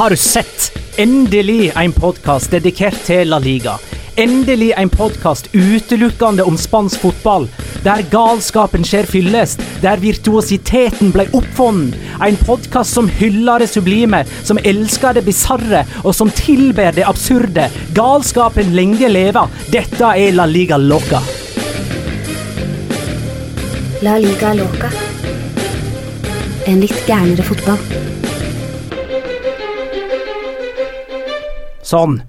Har du sett? Endelig en podkast dedikert til La Liga. Endelig en podkast utelukkende om spansk fotball. Der galskapen skjer fyllest, der virtuositeten ble oppfunnet. En podkast som hyller det sublime, som elsker det bisarre, og som tilber det absurde. Galskapen lenge lever. Dette er La Liga Loca. La liga loca. En litt gærnere fotball. Sånn.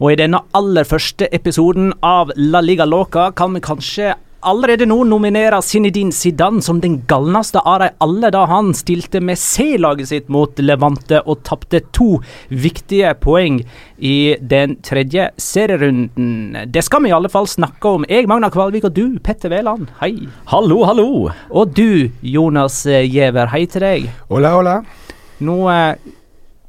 Og i denne aller første episoden av La Liga Loca kan vi kanskje allerede nå nominere Zinedine Zidane som den galneste av de alle, da han stilte med C-laget sitt mot Levante og tapte to viktige poeng i den tredje serierunden. Det skal vi i alle fall snakke om. Jeg, Magna Kvalvik, og du, Petter Wæland. Hei. Hallo, hallo. Og du, Jonas Giæver. Hei til deg. Hola, hola. Nå eh,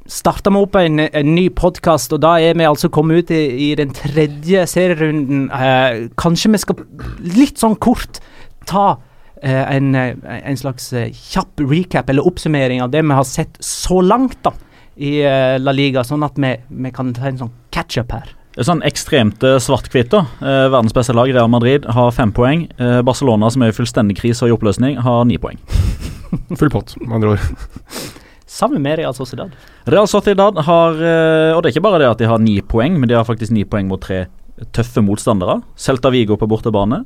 starter vi opp en, en ny podkast, og da er vi altså kommet ut i, i den tredje serierunden. Eh, kanskje vi skal litt sånn kort ta eh, en, eh, en slags eh, kjapp recap eller oppsummering av det vi har sett så langt da i eh, La Liga, sånn at vi, vi kan ta en sånn catch-up her. Er Sånn ekstremt eh, svart-hvitt. da. Eh, verdens beste lag, Real Madrid, har fem poeng. Eh, Barcelona, som er i fullstendig krise og i oppløsning, har ni poeng. Full pott, med andre ord. Sammen med Real Sociedad. Real Sociedad har eh, Og det er ikke bare det at de har ni poeng, men de har faktisk ni poeng mot tre tøffe motstandere. Celta Vigo på bortebane.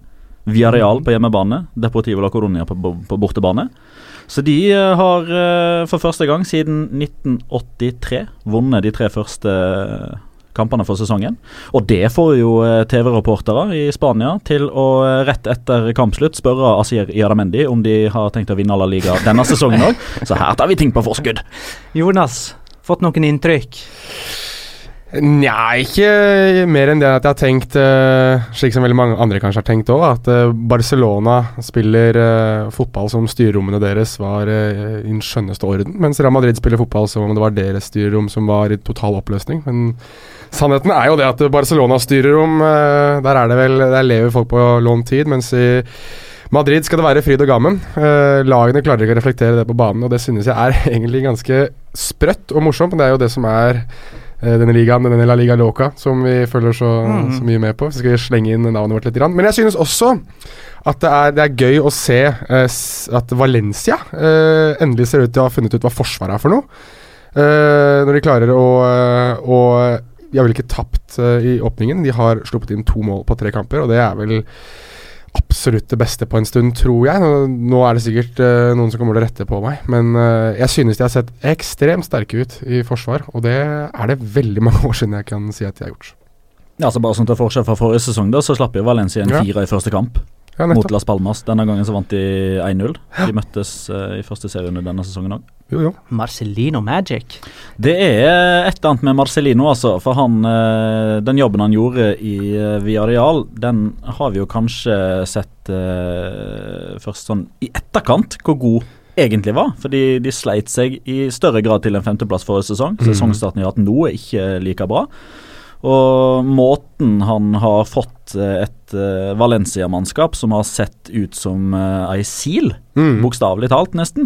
Villarreal på hjemmebane. Deportivo la Coronia på, på bortebane. Så de eh, har eh, for første gang siden 1983 vunnet de tre første kampene for sesongen. Og det får jo eh, TV-reportere i Spania til å eh, rett etter kampslutt spørre Asier Yadamendi om de har tenkt å vinne La Liga denne sesongen òg. Så her tar vi ting på forskudd. Jonas, fått noen inntrykk? Nja, ikke mer enn det at jeg har tenkt, eh, slik som veldig mange andre kanskje har tenkt òg, at Barcelona spiller fotball som styrerommene deres var i den skjønneste orden, mens Real Madrid spiller fotball som om det var deres styrerom som var i total oppløsning. Men sannheten er jo det at Barcelonas styrerom, om, der er det vel Der lever folk på lånt tid, mens i Madrid skal det være fryd og gammen. Eh, lagene klarer ikke å reflektere det på banen, og det synes jeg er egentlig ganske sprøtt og morsomt. Men det er jo det som er eh, denne ligaen, denne La Liga Loca, som vi følger så, Mm. så mye med på. Så skal vi slenge inn navnet vårt litt. Men jeg synes også at det er, det er gøy å se eh, at Valencia eh, endelig ser ut til å ha funnet ut hva forsvaret er for noe. Eh, når de klarer å, eh, å De har vel ikke tapt uh, i åpningen. De har sluppet inn to mål på tre kamper, og det er vel absolutt det beste på en stund, tror jeg. Nå, nå er det sikkert uh, noen som kommer til å rette på meg, men uh, jeg synes de har sett ekstremt sterke ut i forsvar, og det er det veldig mange år siden jeg kan si at de har gjort. Ja, så bare sånn til forskjell fra forrige sesong, da, så slapp jo Valencia en Ja. fire i første kamp Ja, mot. Las Palmas. Denne gangen så vant de 1-0. De møttes uh, i første serierunde denne sesongen òg. Jo, jo. Marcelino Magic. Det er et eller annet med Marcelino, altså. For han, eh, den jobben han gjorde i eh, Villarreal, den har vi jo kanskje sett først sånn i etterkant hvor god egentlig var. Fordi de sleit seg i større grad til en femteplass forrige sesong. Mhm. Sesongstarten de har hatt nå, er ikke like bra. Og måten han har fått eh, et eh, Valencia-mannskap som har sett ut som uh, ei sil, Mm. bokstavelig talt nesten,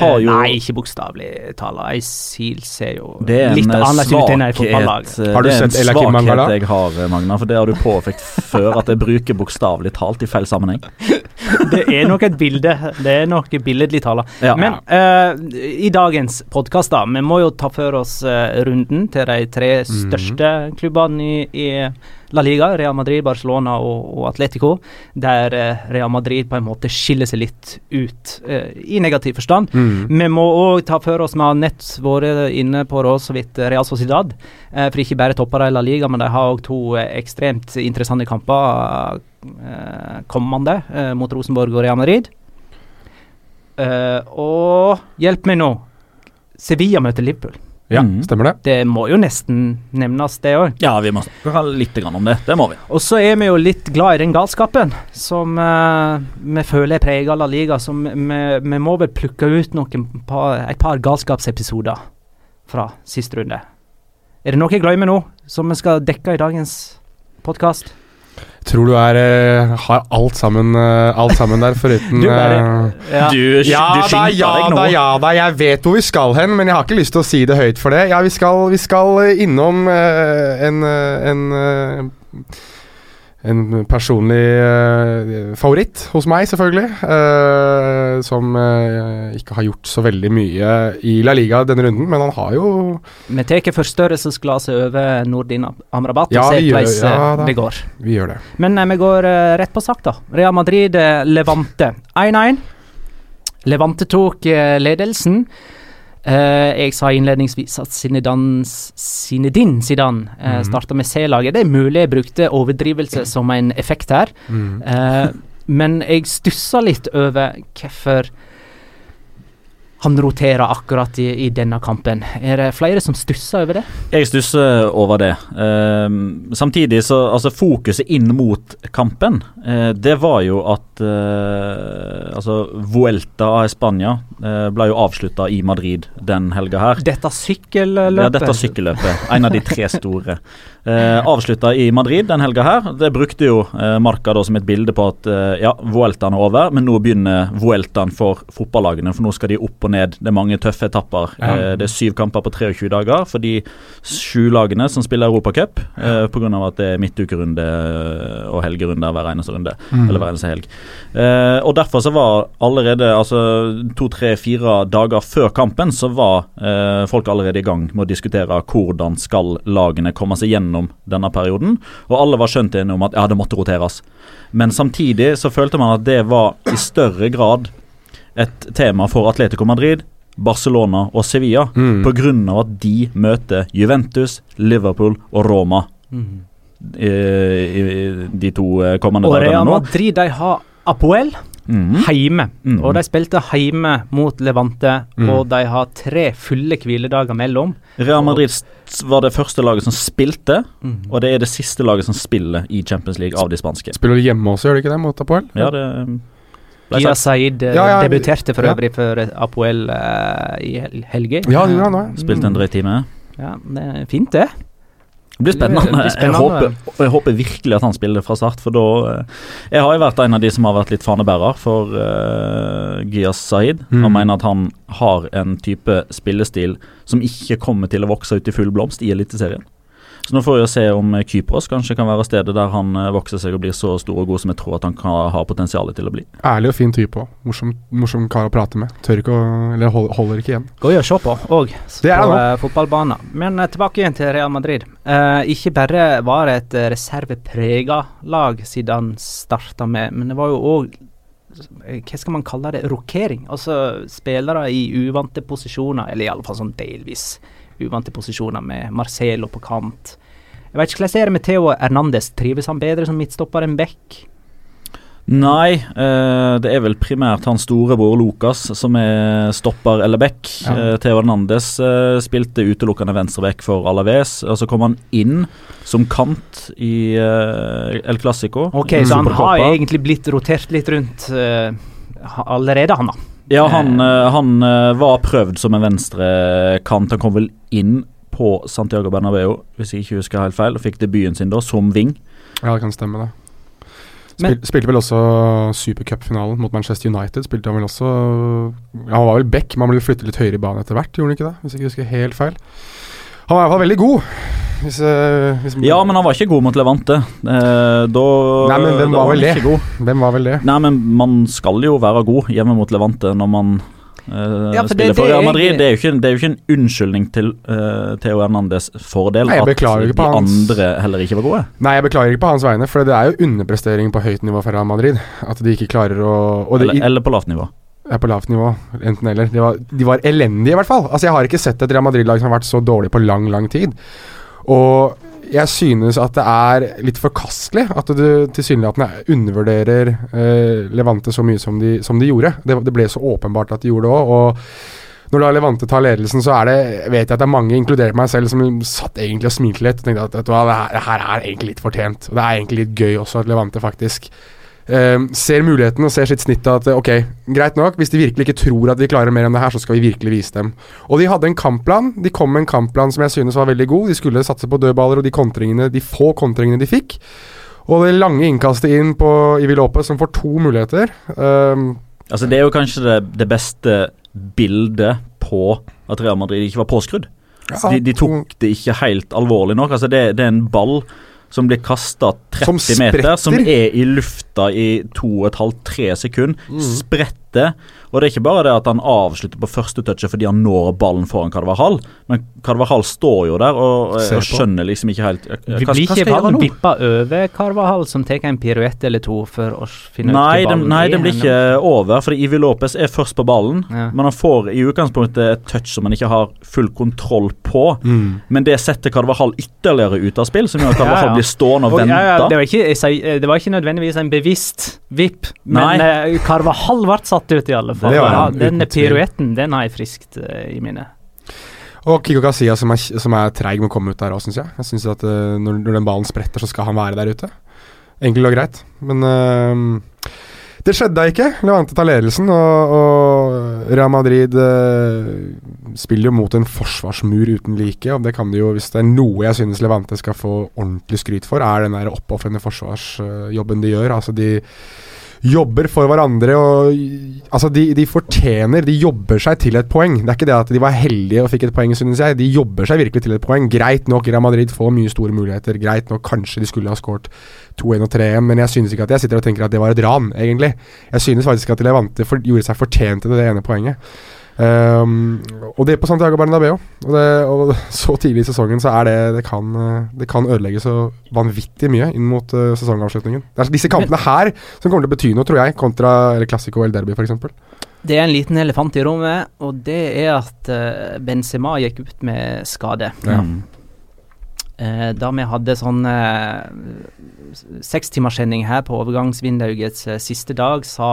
har jo Nei, ikke bokstavelig talt. Ei sil ser jo Det er en litt eh, annerledes ut enn ei fotballag. eh, Har du Det er en sett Ella Kim Mangala? svakhet jeg har, eh, Magna. For det har du påpekt før, at jeg bruker bokstavelig talt i feil sammenheng. Det er nok et bilde. Det er nok billedlig tale. Ja. Men uh, i dagens podkast, da. Vi må jo ta for oss uh, runden til de tre største klubbene i, i La Liga. Real Madrid, Barcelona og, og Atletico. Der eh, Real Madrid på en måte skiller seg litt ut eh, i negativ forstand. Mm. Vi må òg ta for oss Vi har nett vært inne på det så vidt Real Sociedad. Eh, for ikke bare topper de La Liga, men de har òg to eh, ekstremt interessante kamper eh, kommende eh, mot Rosenborg og Real Madrid. Eh, og hjelp meg nå. Sevilla møter Liverpool. Ja, Mm. stemmer det. Det må jo nesten nevnes, det òg. Ja, vi må snakke litt om det. Det må vi. Og så er vi jo litt glad i den galskapen som uh, vi føler er prega av La Liga. Så vi- vi må vel plukke ut noen par, et par galskapsepisoder fra sist runde. Er det noe jeg glemmer nå, som vi skal dekke i dagens podkast? Tror du er eh, har alt sammen, eh, alt sammen der, foruten Du bare- eh, Ja. Du, ja du da, ja deg nå. da, ja da, jeg vet hvor vi skal hen, men jeg har ikke lyst til å si det høyt for det. Ja, vi skal, vi skal innom en, en en personlig eh, favoritt hos meg, selvfølgelig. eh, som eh, ikke har gjort så veldig mye i La Liga denne runden, men han har jo Vi tar forstørrelsesglasset over Nordin Amrabat Ja, og ser vi gjør- hvordan ja det går. Vi gjør det. Men vi går rett på sak, da. Real Madrid eh, Levante 1-1. Levante tok ledelsen. Eh, jeg sa innledningsvis at Zinedine Zinedine Zidane uh, Mhm. starta med C-laget. Det er mulig jeg brukte overdrivelse som en effekt her, Mm. uh, men jeg stussa litt over hvorfor han roterer akkurat i, i denne kampen. Er det flere som stusser over det? Jeg stusser over det. Ehm, samtidig så Altså, fokuset inn mot kampen, eh, det var jo at eh, Altså, Vuelta av Spania eh, ble jo avslutta i Madrid den helga her. Dette sykkelløpet Ja, dette sykkelløpet. En av de tre store. Eh, avslutta i Madrid den helga her. Det brukte jo eh, Marca da som et bilde på at eh, ja, Vueltaen er over, men nå begynner Vueltaen for fotballagene. For nå skal de opp og ned. Det er mange tøffe etapper. Ja. Eh, det er syv kamper på 23 dager for de sju lagene som spiller Europacup, eh, pga. at det er midtukerunde eh, og helgerunde hver eneste runde. Mm. Eller hver eneste helg. Og derfor så var allerede altså to, tre, fire dager før kampen, så var folk allerede i gang med å diskutere hvordan skal lagene komme seg gjennom denne perioden. Og alle var skjønt enige om at ja, det måtte roteres. Men samtidig så følte man at det var i større grad et tema for Atletico Madrid, Barcelona og Sevilla. Mm. Av at de møter Juventus, Liverpool og Roma Mm. i, i, i de to eh, kommende Og Real. Madrid de har Apoel Mhm. hjemme. Mm. Og de spilte hjemme mot Levante, Mm. og de har tre fulle hviledager mellom. Real Madrid var det første laget som spilte, Mhm. og det er det siste laget som spiller i Champions League av de spanske. Spiller de hjemme også, gjør de ikke det, mot Apoel? Ja, det ble Gia. Said eh, Ja, ja, debuterte for ja. øvrig for Apoel uh, i helga. Ja, Ja, også, Spilte en drøy time. Ja, det er fint, det. Det blir spennende. Det blir Jeg, håper, og jeg håper virkelig at han spiller fra start, for da eh, Jeg har jo vært en av de som har vært litt fanebærer for uh, Gyas Said. Mm. Og mener at han har en type spillestil som ikke kommer til å vokse ut i full blomst i Eliteserien. Så nå får vi jo se om eh, Kypros kanskje kan være stedet der han eh, vokser seg og blir så stor og god som jeg tror at han kan ha potensial til å bli. Ærlig og fin type òg. Morsom, morsom kar å prate med. Tør ikke å Eller hold, holder ikke igjen. Gøy å se på òg, Det på uh, fotballbanen. Men eh, tilbake igjen til Real Madrid. Eh, ikke bare var det et reserveprega lag siden han starta med, men det var jo òg hva skal man kalle det, rokering. Altså spillere i uvante posisjoner, eller iallfall sånn delvis uvante posisjoner, med Marcelo på kant. Jeg vet ikke hvordan jeg ser det med Theo Hernandez. Trives han bedre som midtstopper enn Beck? Nei, eh, det er vel primært hans storebror Lucas som er stopper eller back. Ja. Eh, Theo Hernandez eh, spilte utelukkende venstreback for Alaves, og så kom han inn som kant i eh, El Clásico. Ok, så han har egentlig blitt rotert litt rundt eh, allerede, han da. Ja, han, eh, han eh, var prøvd som en venstrekant. Han kom vel inn på Santiago Bernabeu, hvis jeg ikke husker helt feil, og fikk debuten sin da som wing. Ja, det kan stemme, det. Spil, spilte vel også supercupfinalen mot Manchester United. Spilte Han vel også ja, Han var vel back, men han ble flyttet litt høyere i banen etter hvert, gjorde han ikke det? Hvis jeg ikke husker helt feil. Han var i hvert fall veldig god. Hvis, eh, hvis Ja, men han var ikke god mot Levante. Eh, da Nei, men hvem da var vel det? ikke god. Hvem var vel det? Nei, men man skal jo være god hjemme mot Levante når man Uh, Ja, for det- for Real Madrid. Det er ikke, det er jo ikke en unnskyldning til uh, Theo Hernandez fordel Nei, at de hans- andre heller ikke var gode. Nei, jeg beklager ikke på hans vegne, for det er jo underprestering på høyt nivå for Real Madrid. At de ikke klarer å og det, Eller, eller på lavt nivå. Er på lavt nivå, enten eller. De var, de var elendige, i hvert fall. Altså, jeg har ikke sett et Real Madrid-lag som har vært så dårlig på lang, lang tid. Og jeg synes at det er litt forkastelig at du tilsynelatende undervurderer eh, Levante så mye som de, som de gjorde. Det, det ble så åpenbart at de gjorde det òg. Og når da Levante tar ledelsen, så er det vet jeg at det er mange, inkludert meg selv, som satt egentlig og smilte litt. Og tenkte at vet du hva, det her, det her er egentlig litt fortjent. Og det er egentlig litt gøy også at Levante faktisk eh, ser muligheten og ser sitt snitt av at ok, greit nok, hvis de virkelig ikke tror at vi klarer mer enn det her, så skal vi virkelig vise dem. Og de hadde en kampplan. De kom med en kampplan som jeg synes var veldig god. De skulle satse på dødballer og de kontringene, de få kontringene de fikk. Og det lange innkastet inn på Ivi Lopez, som får to muligheter. Um, Altså Det er jo kanskje det, det beste bildet på at Real Madrid ikke var påskrudd. Ja, de, de tok det ikke helt alvorlig nok. Altså det, det er en ball som blir kasta 30 Som meter, som er i lufta i 2,5-3 sekunder. Mm. Spretter. Og det er ikke bare det at han avslutter på første touchet fordi han når ballen foran Carvajal, men Carvajal står jo der og, og skjønner liksom ikke helt eh, Vi Hva, hva blir skal ikke jeg gjøre ballen nå? vippa over Carvahall, som tar en piruett eller to for å finne ut Nei, den, ballen nei, er den blir ikke over, fordi Ivi Lopez er først på ballen. Ja. Men han får i utgangspunktet et touch som han ikke har full kontroll på. mm. Men det setter Carvajal ytterligere ut av spill, som gjør at Carvajal Ja, ja. blir stående og, Og, ja, ja, vente. det, var ikke, jeg det var ikke nødvendigvis en bevisst vipp, men Nei. eh, Carvahall ble satt ut, i alle fall. Det Ja, den piruetten den har jeg friskt uh, i minnet. Og Kiko Kasia som er, som er treig med å komme ut der òg, syns jeg. Jeg synes at uh, når, når den ballen spretter, så skal han være der ute. Enkelt og greit. Men uh, det skjedde da ikke. Levante tar ledelsen, og, og Real Madrid uh, spiller jo mot en forsvarsmur uten like. Og det kan de jo, hvis det er noe jeg synes Levante skal få ordentlig skryt for, er den der oppofrende forsvarsjobben de gjør. Altså de jobber for hverandre og Altså, de, de fortjener De jobber seg til et poeng. Det er ikke det at de var heldige og fikk et poeng, synes jeg. De jobber seg virkelig til et poeng. Greit nok, Real Madrid får mye store muligheter. Greit nok, kanskje de skulle ha skåret 2-1 og 3-1, men jeg synes ikke at jeg sitter og tenker at det var et ran, egentlig. Jeg synes faktisk at Levante for, gjorde seg fortjent til det ene poenget. Ehm, og det er på Santiago Bernabeu. Og, det, og så tidlig i sesongen så er det Det kan, det kan ødelegge så vanvittig mye inn mot uh, sesongavslutningen. Det er disse kampene her som kommer til å bety noe, tror jeg, kontra eller Classico eller Derby, f.eks. Det er en liten elefant i rommet, og det er at uh, Benzema gikk ut med skade. Ja. Mm. Eh, da vi hadde sånn uh, sekstimerssending her på overgangsvinduets uh, siste dag, sa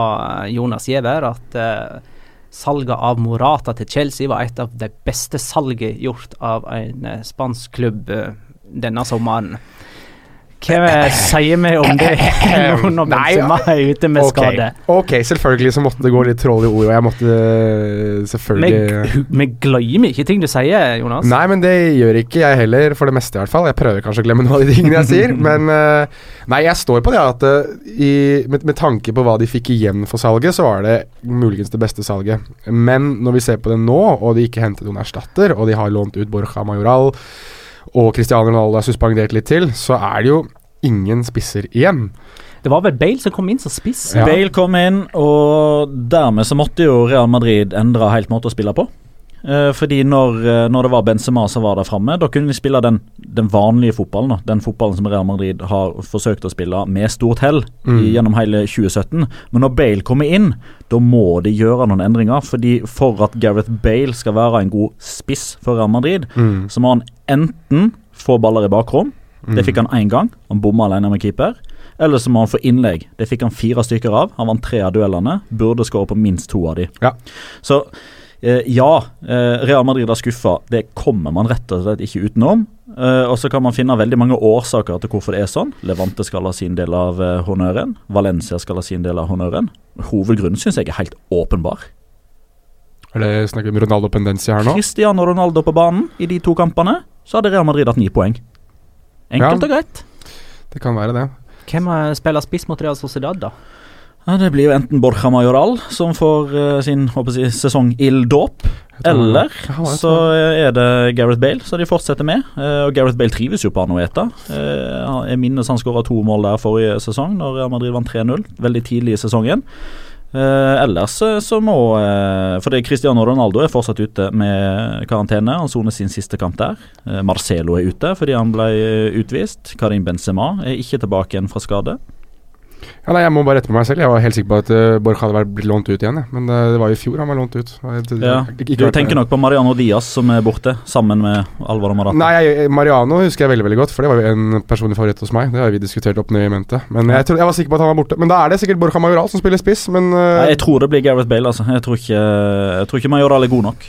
Jonas Giæver at eh, salget av Morata til Chelsea var et av de beste salget gjort av en eh, spansk klubb eh, denne sommeren. Hva sier vi om det nå når Benzema er ute med skade? ok, selvfølgelig så måtte det gå litt troll i ord, og jeg måtte eh, selvfølgelig vi glemmer ikke ting du sier, Jonas. Nei, men det gjør ikke jeg heller, for det meste i hvert fall. Jeg prøver kanskje å glemme noen av de tingene jeg sier, men eh, Nei, jeg står på det at eh, i, med, med tanke på hva de fikk igjen for salget, så var det muligens det beste salget. Men når vi ser på det nå, og de ikke hentet noen erstatter, og de har lånt ut Borja Majoral, og Cristiano Ronaldo er suspendert litt til, så er det jo ingen spisser igjen. Det var vel Bale som kom inn som spiss. Ja. Bale kom inn, og dermed så måtte jo Real Madrid endre helt måte å spille på. Eh, fordi når, eh, når det var Benzema som var der framme, da kunne vi spille den, den vanlige fotballen. Da. Den fotballen som Real Madrid har forsøkt å spille med stort hell Mm. i- gjennom hele 2017. Men når Bale kommer inn, da må de gjøre noen endringer. Fordi For at Gareth Bale skal være en god spiss for Real Madrid, Mm. så må han enten få baller i bakrom. Det fikk han én gang. Han bomma alene med keeper. Eller så må han få innlegg. Det fikk han fire stykker av. Han vant tre av duellene. Burde skåre på minst to av de. Ja. Så eh, ja, eh, Real Madrid har skuffa. Det kommer man rett og slett ikke utenom. Eh, og så kan man finne veldig mange årsaker til hvorfor det er sånn. Levante skal ha sin del av eh, honnøren. Valencia skal ha sin del av honnøren. Hovedgrunnen syns jeg er helt åpenbar. Er det snakker vi om Ronaldo Pendencia her nå? Cristiano Ronaldo på banen i de to kampene, så hadde Real Madrid hatt ni poeng. Enkelt Ja. og greit. Det kan være det. Hvem spiller spiss mot Real Sociedad, da? Ja, Det blir jo enten Borja Majoral, som får uh, sin håper jeg, sesong ild dåp. eller så er det Gareth Bale, som de fortsetter med. Eh, og Gareth Bale trives jo på Anoeta. Eh, jeg minnes han skåra to mål der forrige sesong, når Real Madrid vant 3-0. Veldig tidlig i sesongen. Eh, ellers eh, så må eh, Fordi Cristiano Ronaldo er fortsatt ute med karantene. Han soner sin siste kamp der. Eh, Marcelo er ute fordi han ble eh, utvist. Karim Benzema er ikke tilbake igjen fra skade. Ja, nei, Jeg må bare rette på meg selv. Jeg var helt sikker på at uh, Borch hadde vært blitt lånt ut igjen. jeg. Men uh, det var jo i fjor han var lånt ut. Og jeg- Ja, Du tenker nok på Mariano Diaz som er borte, sammen med Alvaro Morata. Nei, jeg, Mariano husker jeg veldig veldig godt, for det var jo en personlig favoritt hos meg. Det har vi diskutert opp ned i mente. Men jeg, jeg var sikker på at han var borte. Men da er det sikkert Borja Majoral som spiller spiss, men uh, Nei, jeg tror det blir Gareth Bale, altså. Jeg tror ikke, jeg tror ikke Majoral er god nok.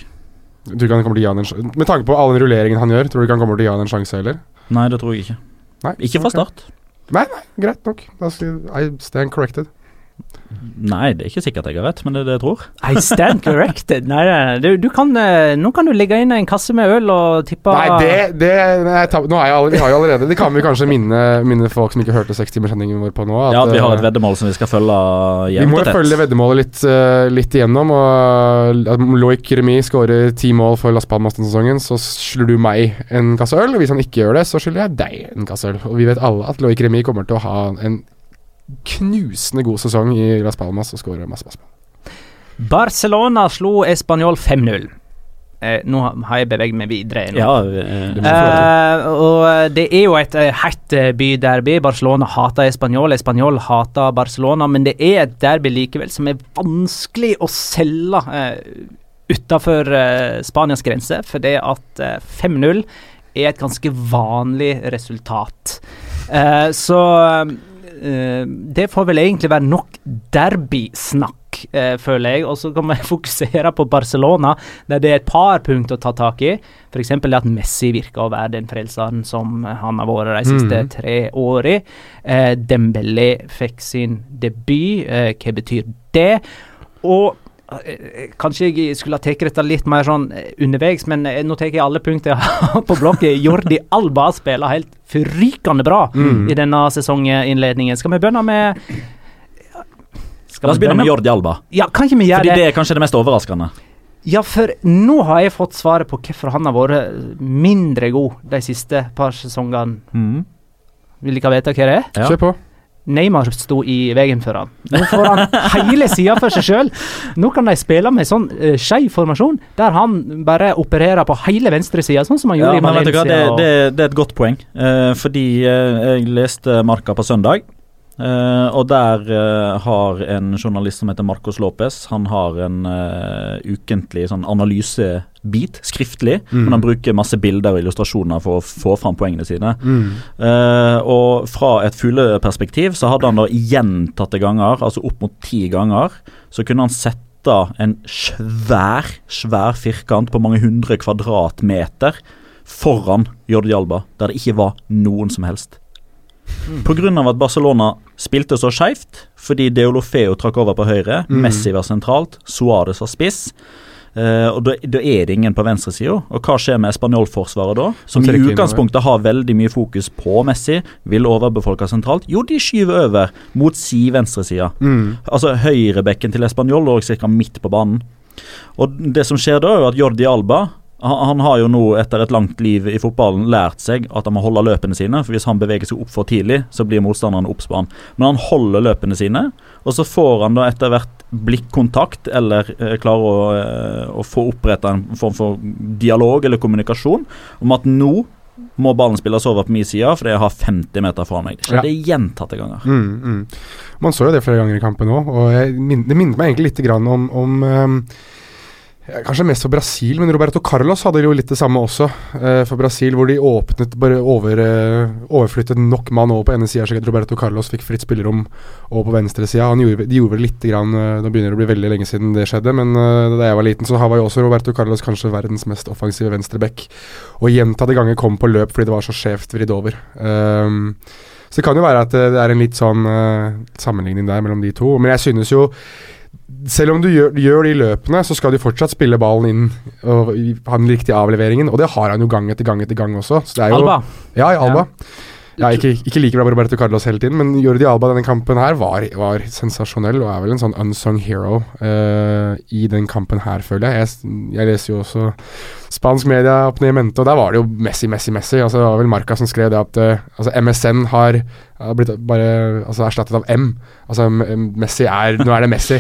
Du kan komme til å gi han en. Med tanke på all den rulleringen han gjør, tror du ikke han kommer til å gi han en sjanse heller? Nei, det tror jeg ikke. Nei, Ikke fra okay. start. Greit nok. I stand corrected. Nei, det er ikke sikkert jeg har rett, men det er det jeg tror. I stand corrected. Nei, nei, nei. Du, du kan, eh, nå kan du legge inn en kasse med øl og tippe Nei, det, det nei, ta, nå er jeg alle, Vi har jo allerede Det kan vi kanskje minne, minne folk som ikke hørte sekstimerssendingen vår på nå. Ja, at vi har et eh, veddemål som vi skal følge Vi jevnt må jo tett. følge veddemålet litt, eh, litt igjennom. Og at Loic Remy skårer ti mål for Las Palmas denne sesongen, så skylder du meg en kasse øl. Og hvis han ikke gjør det, så skylder jeg deg en kasse øl. Og vi vet alle at Loic Remy kommer til å ha en knusende god sesong i Las Palmas og skårer masse, masse. Barcelona slo Español 5-0. Eh, nå har jeg beveget meg videre. Nå. Ja, eh, Eh, og det er jo et eh, hett eh, byderby. Barcelona hater Español, Español hater Barcelona. Men det er et derby likevel som er vanskelig å selge utenfor utafor eh, Spanias grense. For det at eh, 5-0 er et ganske vanlig resultat. Eh, så eh, det får vel egentlig være nok derbysnakk, uh, føler jeg. Og så kan vi fokusere på Barcelona, der det er et par punkt å ta tak i. F.eks. at Messi virker å være den frelseren som han har vært de siste mm. tre årene. Uh, Dembélé fikk sin debut. Eh, hva betyr det? Og eh, Kanskje jeg skulle ha tatt dette litt mer sånn eh, underveis, men eh, nå tar jeg alle punkter på blokket. Jordi Alba spiller helt forrykende bra Mm. i denne sesonginnledningen. Skal vi begynne med Skal La oss begynne med Jordi Alba. Ja, kan ikke vi gjøre Fordi det? det er kanskje det mest overraskende. Ja, for nå har jeg fått svaret på hvorfor han har vært mindre god de siste par sesongene. Mm. Vil dere vite hva det er? Ja. Kjør på. Neymar sto i veien for han. Nå får han hele sida for seg sjøl. Nå kan de spille med sånn uh, skeiv formasjon, der han bare opererer på hele venstresida, sånn som han gjorde ja, i Valencia. det, det, det er et godt poeng. uh, fordi uh, jeg leste Marka på søndag. Eh, og der uh, har en journalist som heter Marcos Lopez Han har en uh, ukentlig sånn analysebit, skriftlig. Mm. Men han bruker masse bilder og illustrasjoner for å få fram poengene sine. Mm. Og fra et fugleperspektiv så hadde han da gjentatte ganger, altså opp mot ti ganger, så kunne han sette en svær, svær firkant på mange hundre kvadratmeter foran Jordi Alba, der det ikke var noen som helst. Pga. at Barcelona spilte så skeivt, fordi Deolofeo trakk over på høyre, Mm. Messi var sentralt, Suárez var spiss. Uh, og da, da er det ingen på venstresida. Og hva skjer med spanjolforsvaret da? Som i utgangspunktet har veldig mye fokus på Messi, vil overbefolke sentralt. Jo, de skyver over mot si venstreside. Mm. Altså høyrebekken til Español og ca. midt på banen. Og det som skjer da, er at Jordi Alba han, han har jo nå etter et langt liv i fotballen lært seg at han må holde løpene sine. For hvis han beveger seg opp for tidlig, så blir motstanderen obs på han. Men han holder løpene sine, og så får han da etter hvert blikkontakt eller eh, klarer å, eh, å få oppretta en form for dialog eller kommunikasjon om at nå må ballen spilles over på min side fordi jeg har 50 meter fra meg. Det skjedde gjentatte ganger. Mm, mm. Man så jo det flere ganger i kampen òg, og min, det minnet meg egentlig litt grann om, om ja, Kanskje mest for Brasil, men Roberto Carlos hadde jo litt det samme også. eh, for Brasil, hvor de åpnet bare over, eh, overflyttet nok mann over på ene sida, slik at Roberto Carlos fikk fritt spillerom over på venstresida. De gjorde vel lite grann eh, Nå begynner det å bli veldig lenge siden det skjedde, men eh, da jeg var liten, så var jo også Roberto Carlos kanskje verdens mest offensive venstreback. Og gjentatte ganger kom på løp fordi det var så skjevt vridd over. Ehm, så det kan jo være at eh, det er en litt sånn eh, sammenligning der mellom de to. Men jeg synes jo selv om du gjør, gjør de løpene, så skal du fortsatt spille ballen inn og ha den riktige avleveringen. Og det har han jo gang etter gang etter gang også. Så det jo, Alba. Ja, i Alba. Ja, ikke, ikke like bra Roberto Carlos hele tiden, men Jordi Alba denne kampen her var, var sensasjonell og er vel en sånn unsung hero uh, i den kampen her, føler jeg. jeg. Jeg leser jo også spansk media opp ned i mente, og der var det jo Messi, Messi, Messi. Altså, det var vel Marca som skrev det at uh, altså, MSN har, har blitt bare altså, erstattet av M. Altså Messi er Nå er det Messi.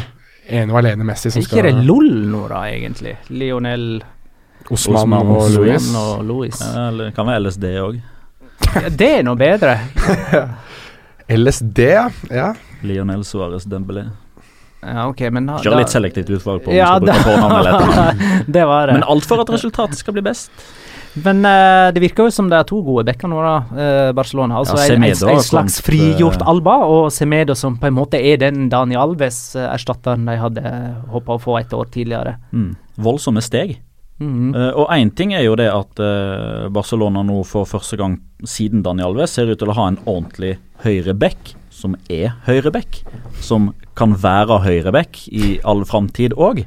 Ene og alene Messi som Er ikke det LOL nå, da, egentlig? Lionel Osman, Osman og Louis. Og Louis. Ja, Eller det kan være LSD òg. Ja, det er noe bedre. LSD, ja. Lionel Suárez Dembélé. Ja, ok, men da, Kjør litt selektivt utvalg på om Ja, du skal bruke fornavn eller etternavn. det var det. Men alt for at resultatet skal bli best. Men uh, det virker jo som det er to gode backer nå, da. uh, Barcelona. Altså Ja, en, en, en slags frigjort eh, Alba, og Semedo som på en måte er den Dani Alves-erstatteren de hadde håpa å få et år tidligere. Mm. Voldsomme steg. Mm -hmm. uh, og én ting er jo det at Barcelona nå for første gang siden Daniel Alves ser ut til å ha en ordentlig høyre back som er høyreback, som kan være høyreback i all framtid òg.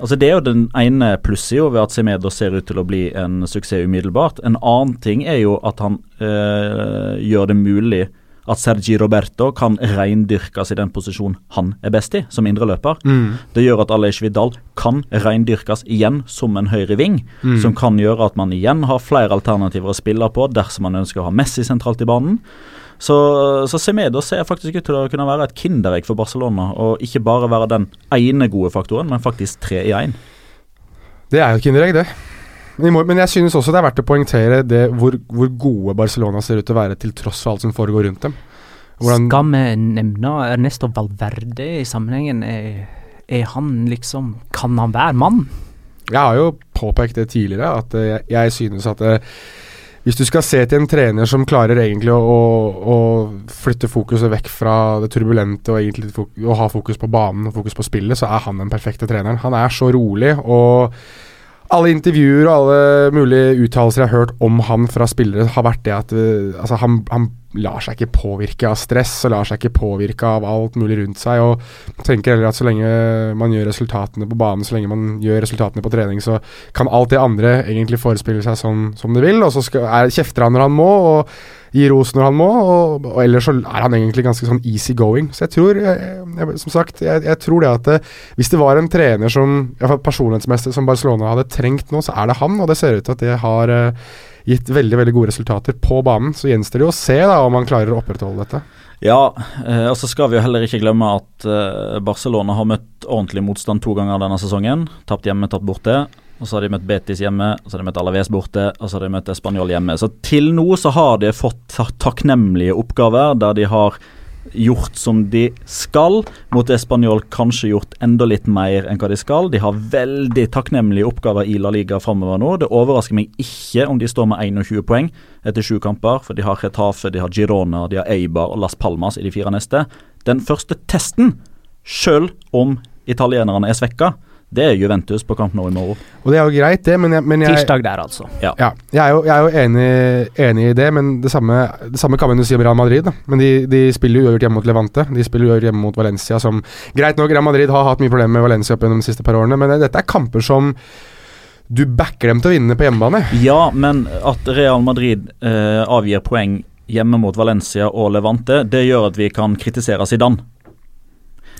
Altså Det er jo den ene plussida ved at Semedo ser ut til å bli en suksess umiddelbart. En annen ting er jo at han øh, gjør det mulig at Sergi Roberto kan reindyrkes i den posisjonen han er best i, som indreløper. Mm. Det gjør at Alej Vidal kan reindyrkes igjen som en høyre ving, Mm. som kan gjøre at man igjen har flere alternativer å spille på dersom man ønsker å ha Messi sentralt i banen. Så, så Semedo ser faktisk ut til å kunne være et kinderegg for Barcelona, og ikke bare være den ene gode faktoren, men faktisk tre i én. Det er jo et kinderegg, det. Men jeg synes også det er verdt å poengtere det hvor, hvor gode Barcelona ser ut til å være, til tross for alt som foregår rundt dem. Hvordan, Skal vi nevne Ernesto Valverde i sammenhengen? Er, er han liksom Kan han være mann? Jeg har jo påpekt det tidligere, at eh, jeg, jeg synes at eh, hvis du skal se til en trener som klarer egentlig å, å, å flytte fokuset vekk fra det turbulente og egentlig fokus, å ha fokus på banen og fokus på spillet, så er han den perfekte treneren. Han er så rolig, og alle intervjuer og alle mulige uttalelser jeg har hørt om han fra spillere, har vært det at eh, altså han, han lar seg ikke påvirke av stress og lar seg ikke påvirke av alt mulig rundt seg. og tenker heller at så lenge man gjør resultatene på banen, så lenge man gjør resultatene på trening, så kan alt det andre egentlig forespille seg som, som det vil. Og så skal, er, kjefter han når han må, og gir ros når han må, og, og ellers så er han egentlig ganske sånn easy going. Så jeg tror, jeg, jeg, som sagt, jeg, jeg tror det at det, hvis det var en trener som, i hvert fall personlighetsmessig, som Barcelona hadde trengt nå, så er det han, og det ser ut til at det har eh, gitt veldig veldig gode resultater på banen. Så gjenstår det å se da om han klarer å opprettholde dette. Ja, eh, og så skal vi jo heller ikke glemme at eh, Barcelona har møtt ordentlig motstand to ganger denne sesongen. Tapt hjemme, tapt borte. Og så har de møtt Betis hjemme, og så har de møtt Alaves borte, og så har de møtt Español hjemme. Så til nå så har de fått takknemlige oppgaver der de har gjort som de skal. Mot Español kanskje gjort enda litt mer enn hva de skal. De har veldig takknemlige oppgaver i La Liga framover nå. Det overrasker meg ikke om de står med 21 poeng etter sju kamper, for de har Retafe, de har Girona, de har Eibar og Las Palmas i de fire neste. Den første testen, sjøl om italienerne er svekka, det er Juventus på kamp nå i morgen. Og det er jo greit, det, men jeg, men jeg Tirsdag der, altså. Ja, jeg er jo, jeg er jo enig, enig i det, men det samme, det samme kan man jo si om Real Madrid. Da. Men de, de spiller jo uavgjort hjemme mot Levante. De spiller jo uavgjort hjemme mot Valencia, som Greit nok, Real Madrid har hatt mye problemer med Valencia opp gjennom de siste par årene, men dette er kamper som du backer dem til å vinne på hjemmebane. Ja, men at Real Madrid eh, avgir poeng hjemme mot Valencia og Levante, det gjør at vi kan kritisere Zidane.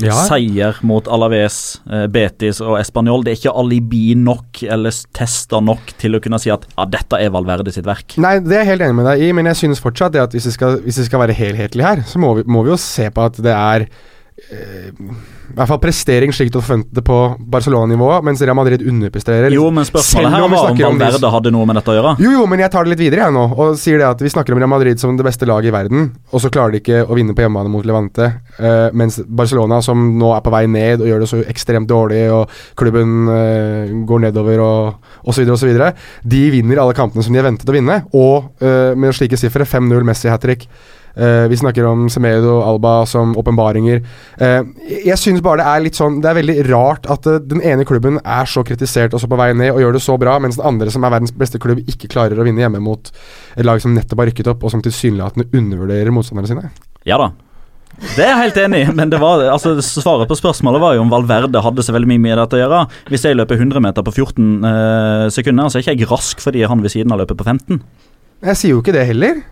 Seier mot Alaves, eh, Betis og Español, det er ikke alibi nok eller tester nok til å kunne si at ja, dette er Valverde sitt verk. Nei, det er jeg helt enig med deg i, men jeg synes fortsatt det at hvis det skal, hvis vi skal være helhetlig her, så må vi, må vi jo se på at det er i hvert fall prestering slik du forventet på Barcelona-nivå, mens Real Madrid underpresterer. Jo, men spørsmålet her var om Valverde hadde noe med dette å gjøre. Jo, jo, men jeg tar det litt videre jeg nå, og sier det at vi snakker om Real Madrid som det beste laget i verden, og så klarer de ikke å vinne på hjemmebane mot Levante, uh, mens Barcelona, som nå er på vei ned og gjør det så ekstremt dårlig, og klubben uh, går nedover og osv., osv., de vinner alle kampene som de har ventet å vinne, og uh, med slike sifre, 5-0 Messi hat trick. Eh, vi snakker om Semedo Alba som åpenbaringer. Uh, jeg synes bare det er litt sånn Det er veldig rart at uh, den ene klubben er så kritisert og så på vei ned og gjør det så bra, mens den andre, som er verdens beste klubb, ikke klarer å vinne hjemme mot et lag som nettopp har rykket opp, og som tilsynelatende undervurderer motstanderne sine. Ja da. Det er jeg helt enig i, men det var, altså, svaret på spørsmålet var jo om Valverde hadde så veldig mye med dette å gjøre. Hvis jeg løper 100 meter på 14 eh, sekunder, så er ikke jeg rask fordi han ved siden av løper på 15. Jeg sier jo ikke det heller.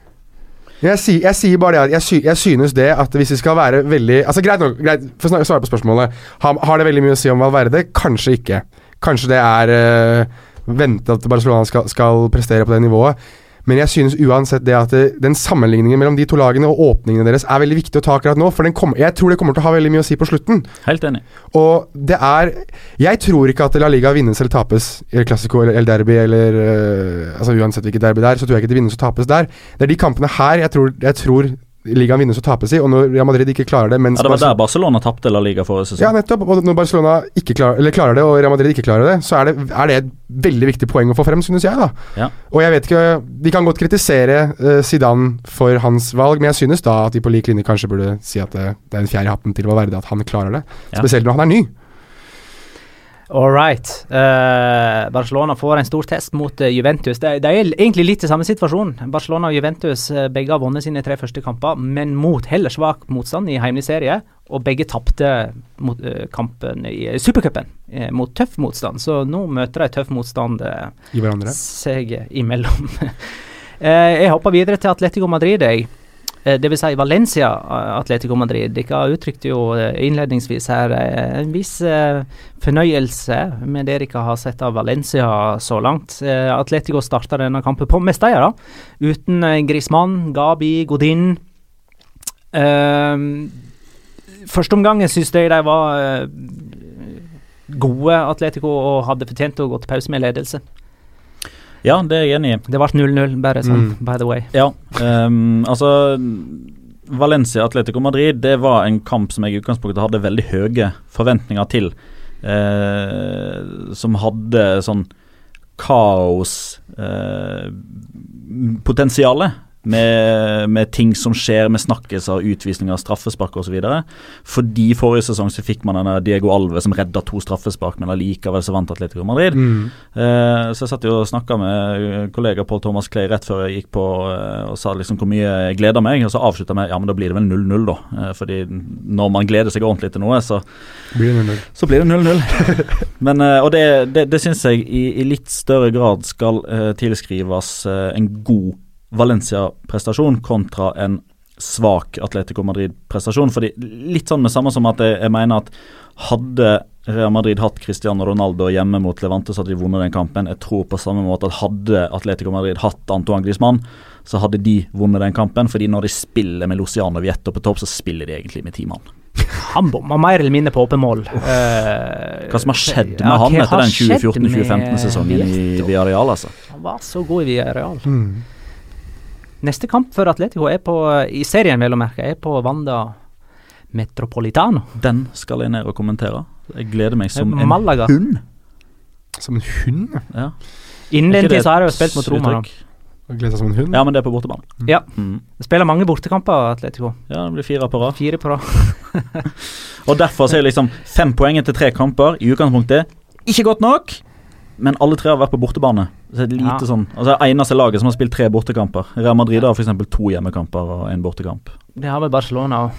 Jeg si, jeg sier bare det at jeg, sy, jeg synes det at hvis vi skal være veldig Altså Greit nok, greit, for å svare på spørsmålet. Har, har det veldig mye å si om Valverde? Kanskje ikke. Kanskje det er øh, vente at Barcelona skal, skal prestere på det nivået. Men jeg synes uansett det at det, den sammenligningen mellom de to lagene og åpningene deres er veldig viktig å ta akkurat nå. For den kom, jeg tror det kommer til å ha veldig mye å si på slutten. Helt enig. Og det er Jeg tror ikke at La Liga vinnes eller tapes i El Clásico eller El Derby eller øh, Altså Uansett hvilket derby det er, så tror jeg ikke det vinnes og tapes der. Det er de kampene her jeg tror, jeg tror ligaen vinnes og tapes i, og når Real Madrid ikke klarer det mens Ja, det var Barcelona, der Barcelona tapte La Liga forrige sesong. ja, nettopp. Og når Barcelona ikke klarer, eller klarer det, og Real Madrid ikke klarer det, så er det, er det et veldig viktig poeng å få frem, synes jeg. da. Ja. Og jeg vet ikke Vi kan godt kritisere eh, Zidane for hans valg, men jeg synes da at de på lik linje kanskje burde si at det, det er en fjær i hatten til Valverde at han klarer det. Ja. Spesielt når han er ny. All right. Uh, Barcelona får en stor test mot eh, Juventus. Det, det er egentlig litt i samme situasjon. Barcelona og Juventus eh, begge har vunnet sine tre første kamper, men mot heller svak motstand i heimlig serie. Og begge tapte mot, eh, kampen i uh, supercupen uh, mot tøff motstand. Så nå møter de tøff motstand uh, I hverandre. seg imellom. Jeg hopper videre til Atletico Madrid. Jeg. Eh, vil si Valencia eh, Atletico Madrid. Dere uttrykte jo eh, innledningsvis her en viss fornøyelse med det dere har sett av Valencia så langt. Atletico starta denne kampen på Mestalla, da. Uten Griezmann, Gabi, Godin. Første omgang syns jeg de var gode, Atletico, og hadde fortjent å gå til pause med ledelse. Ja, det er jeg enig i. Det ble 0-0, bare sånn, Mm. by the way. Ja, um, altså Valencia Atletico Madrid Det var en kamp som jeg i utgangspunktet hadde veldig høye forventninger til. Eh, som hadde sånn kaos-potensialet. Med, med ting som skjer med snakkelser, utvisninger, straffespark osv. Fordi forrige sesong så fikk man denne Diego Alve som redda to straffespark, men allikevel så vant Atletico Madrid. Mm. Eh, så jeg satt jo og snakka med kollega Paul Thomas Clay rett før jeg gikk på eh, og sa liksom hvor mye jeg gleder meg, og så avslutta med ja, men da blir det vel 0-0, da. Eh, fordi når man gleder seg ordentlig til noe, så, Blir det 0-0. så blir det 0-0. men eh, Og det, det, det syns jeg i, i litt større grad skal eh, tilskrives eh, en god Valencia-prestasjon kontra en svak Atletico Madrid-prestasjon. Fordi Litt sånn med samme som at jeg, jeg mener at hadde Real Madrid hatt Cristiano Ronaldo hjemme mot Levante, så hadde de vunnet den kampen. Jeg tror på samme måte at hadde Atletico Madrid hatt Antoine Griezmann, så hadde de vunnet den kampen. Fordi når de spiller med Luciano Vietto på topp, så spiller de egentlig med ti mann. Han bomma mer eller mindre på åpen mål. Uh, Hva som har skjedd med ja, han etter den 2014-2015-sesongen i? Villarreal, altså. Han var så god i Villarreal. Mm. Neste kamp for Atletico er på, i serien, vel å merke, er på Wanda Metropolitano. Den skal jeg ned og kommentere. Jeg gleder meg som en Malaga. hund. Som en hund? ja. Innen den tid så har jeg jo spilt mot Roma. Gleder seg som en hund? Ja, men det er på bortebane. Ja. Mm. Spiller mange bortekamper, Atletico. Ja, det blir fire på rad. Fire på rad. Og derfor så er liksom fem poeng etter tre kamper i utgangspunktet ikke godt nok. Men alle tre har vært på bortebane. Så det er lite Ja. sånn Altså Eneste laget som har spilt tre bortekamper. Real Madrid har f.eks. to hjemmekamper og én bortekamp. Det har vel Barcelona òg.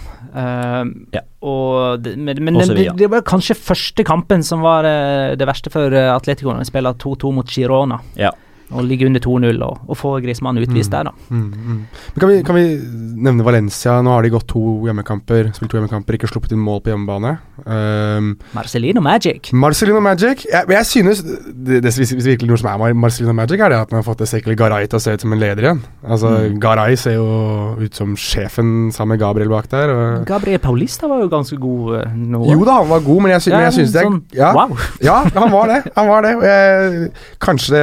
Ja. og det, men men det, det var kanskje første kampen som var eh, det verste for eh, Atletico, når de spiller 2-2 mot Girona. Ja. Og ligge under 2-0 og, og få Griezmann utvist Mm. der, da. Mm, mm. Kan vi, kan vi nevne Valencia? Nå har de gått to hjemmekamper, spilt to hjemmekamper, ikke sluppet inn mål på hjemmebane. Um, Marcelino Magic. Marcelino Magic jeg, jeg synes det, det, hvis, virkelig noe som er Marcelino Magic, er det at man har fått Ezekiel Garay til å se ut som en leder igjen. Altså Mm. Garay ser jo ut som sjefen sammen med Gabriel bak der. Og, Gabriel Paulista var jo ganske god eh, nå. jo da, han var god, men jeg, sy men jeg synes det sånn, ja, Wow. ja, han var det. Han var det. Jeg, kanskje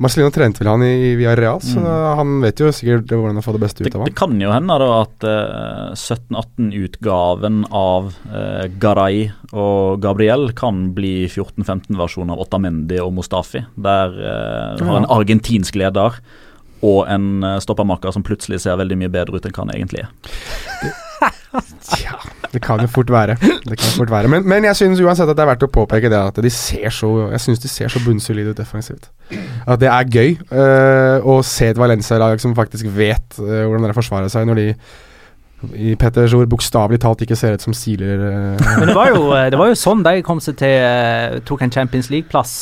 Marcelino trente vel han i Villarreal, så Mm. han vet jo sikkert hvordan å få det beste ut av det kan jo hende da at uh, 17-18-utgaven av uh, Garay og Gabriel kan bli 14-15-versjon av Otamendi og Mustafi. Der uh, har en argentinsk leder og en uh, stoppermaker som plutselig ser veldig mye bedre ut enn hva han egentlig er. Tja, det kan jo fort være. Det kan fort være. Men, men jeg syns uansett at det er verdt å påpeke det at de ser så Jeg synes de ser så bunnsolide ut defensivt. At det er gøy eh, å se et Valencia-lag som faktisk vet eh, hvordan dere forsvarer seg, når de i Petters ord bokstavelig talt ikke ser ut som siler. eh. Men det var, jo, det var jo sånn de kom seg til Tok en Champions League-plass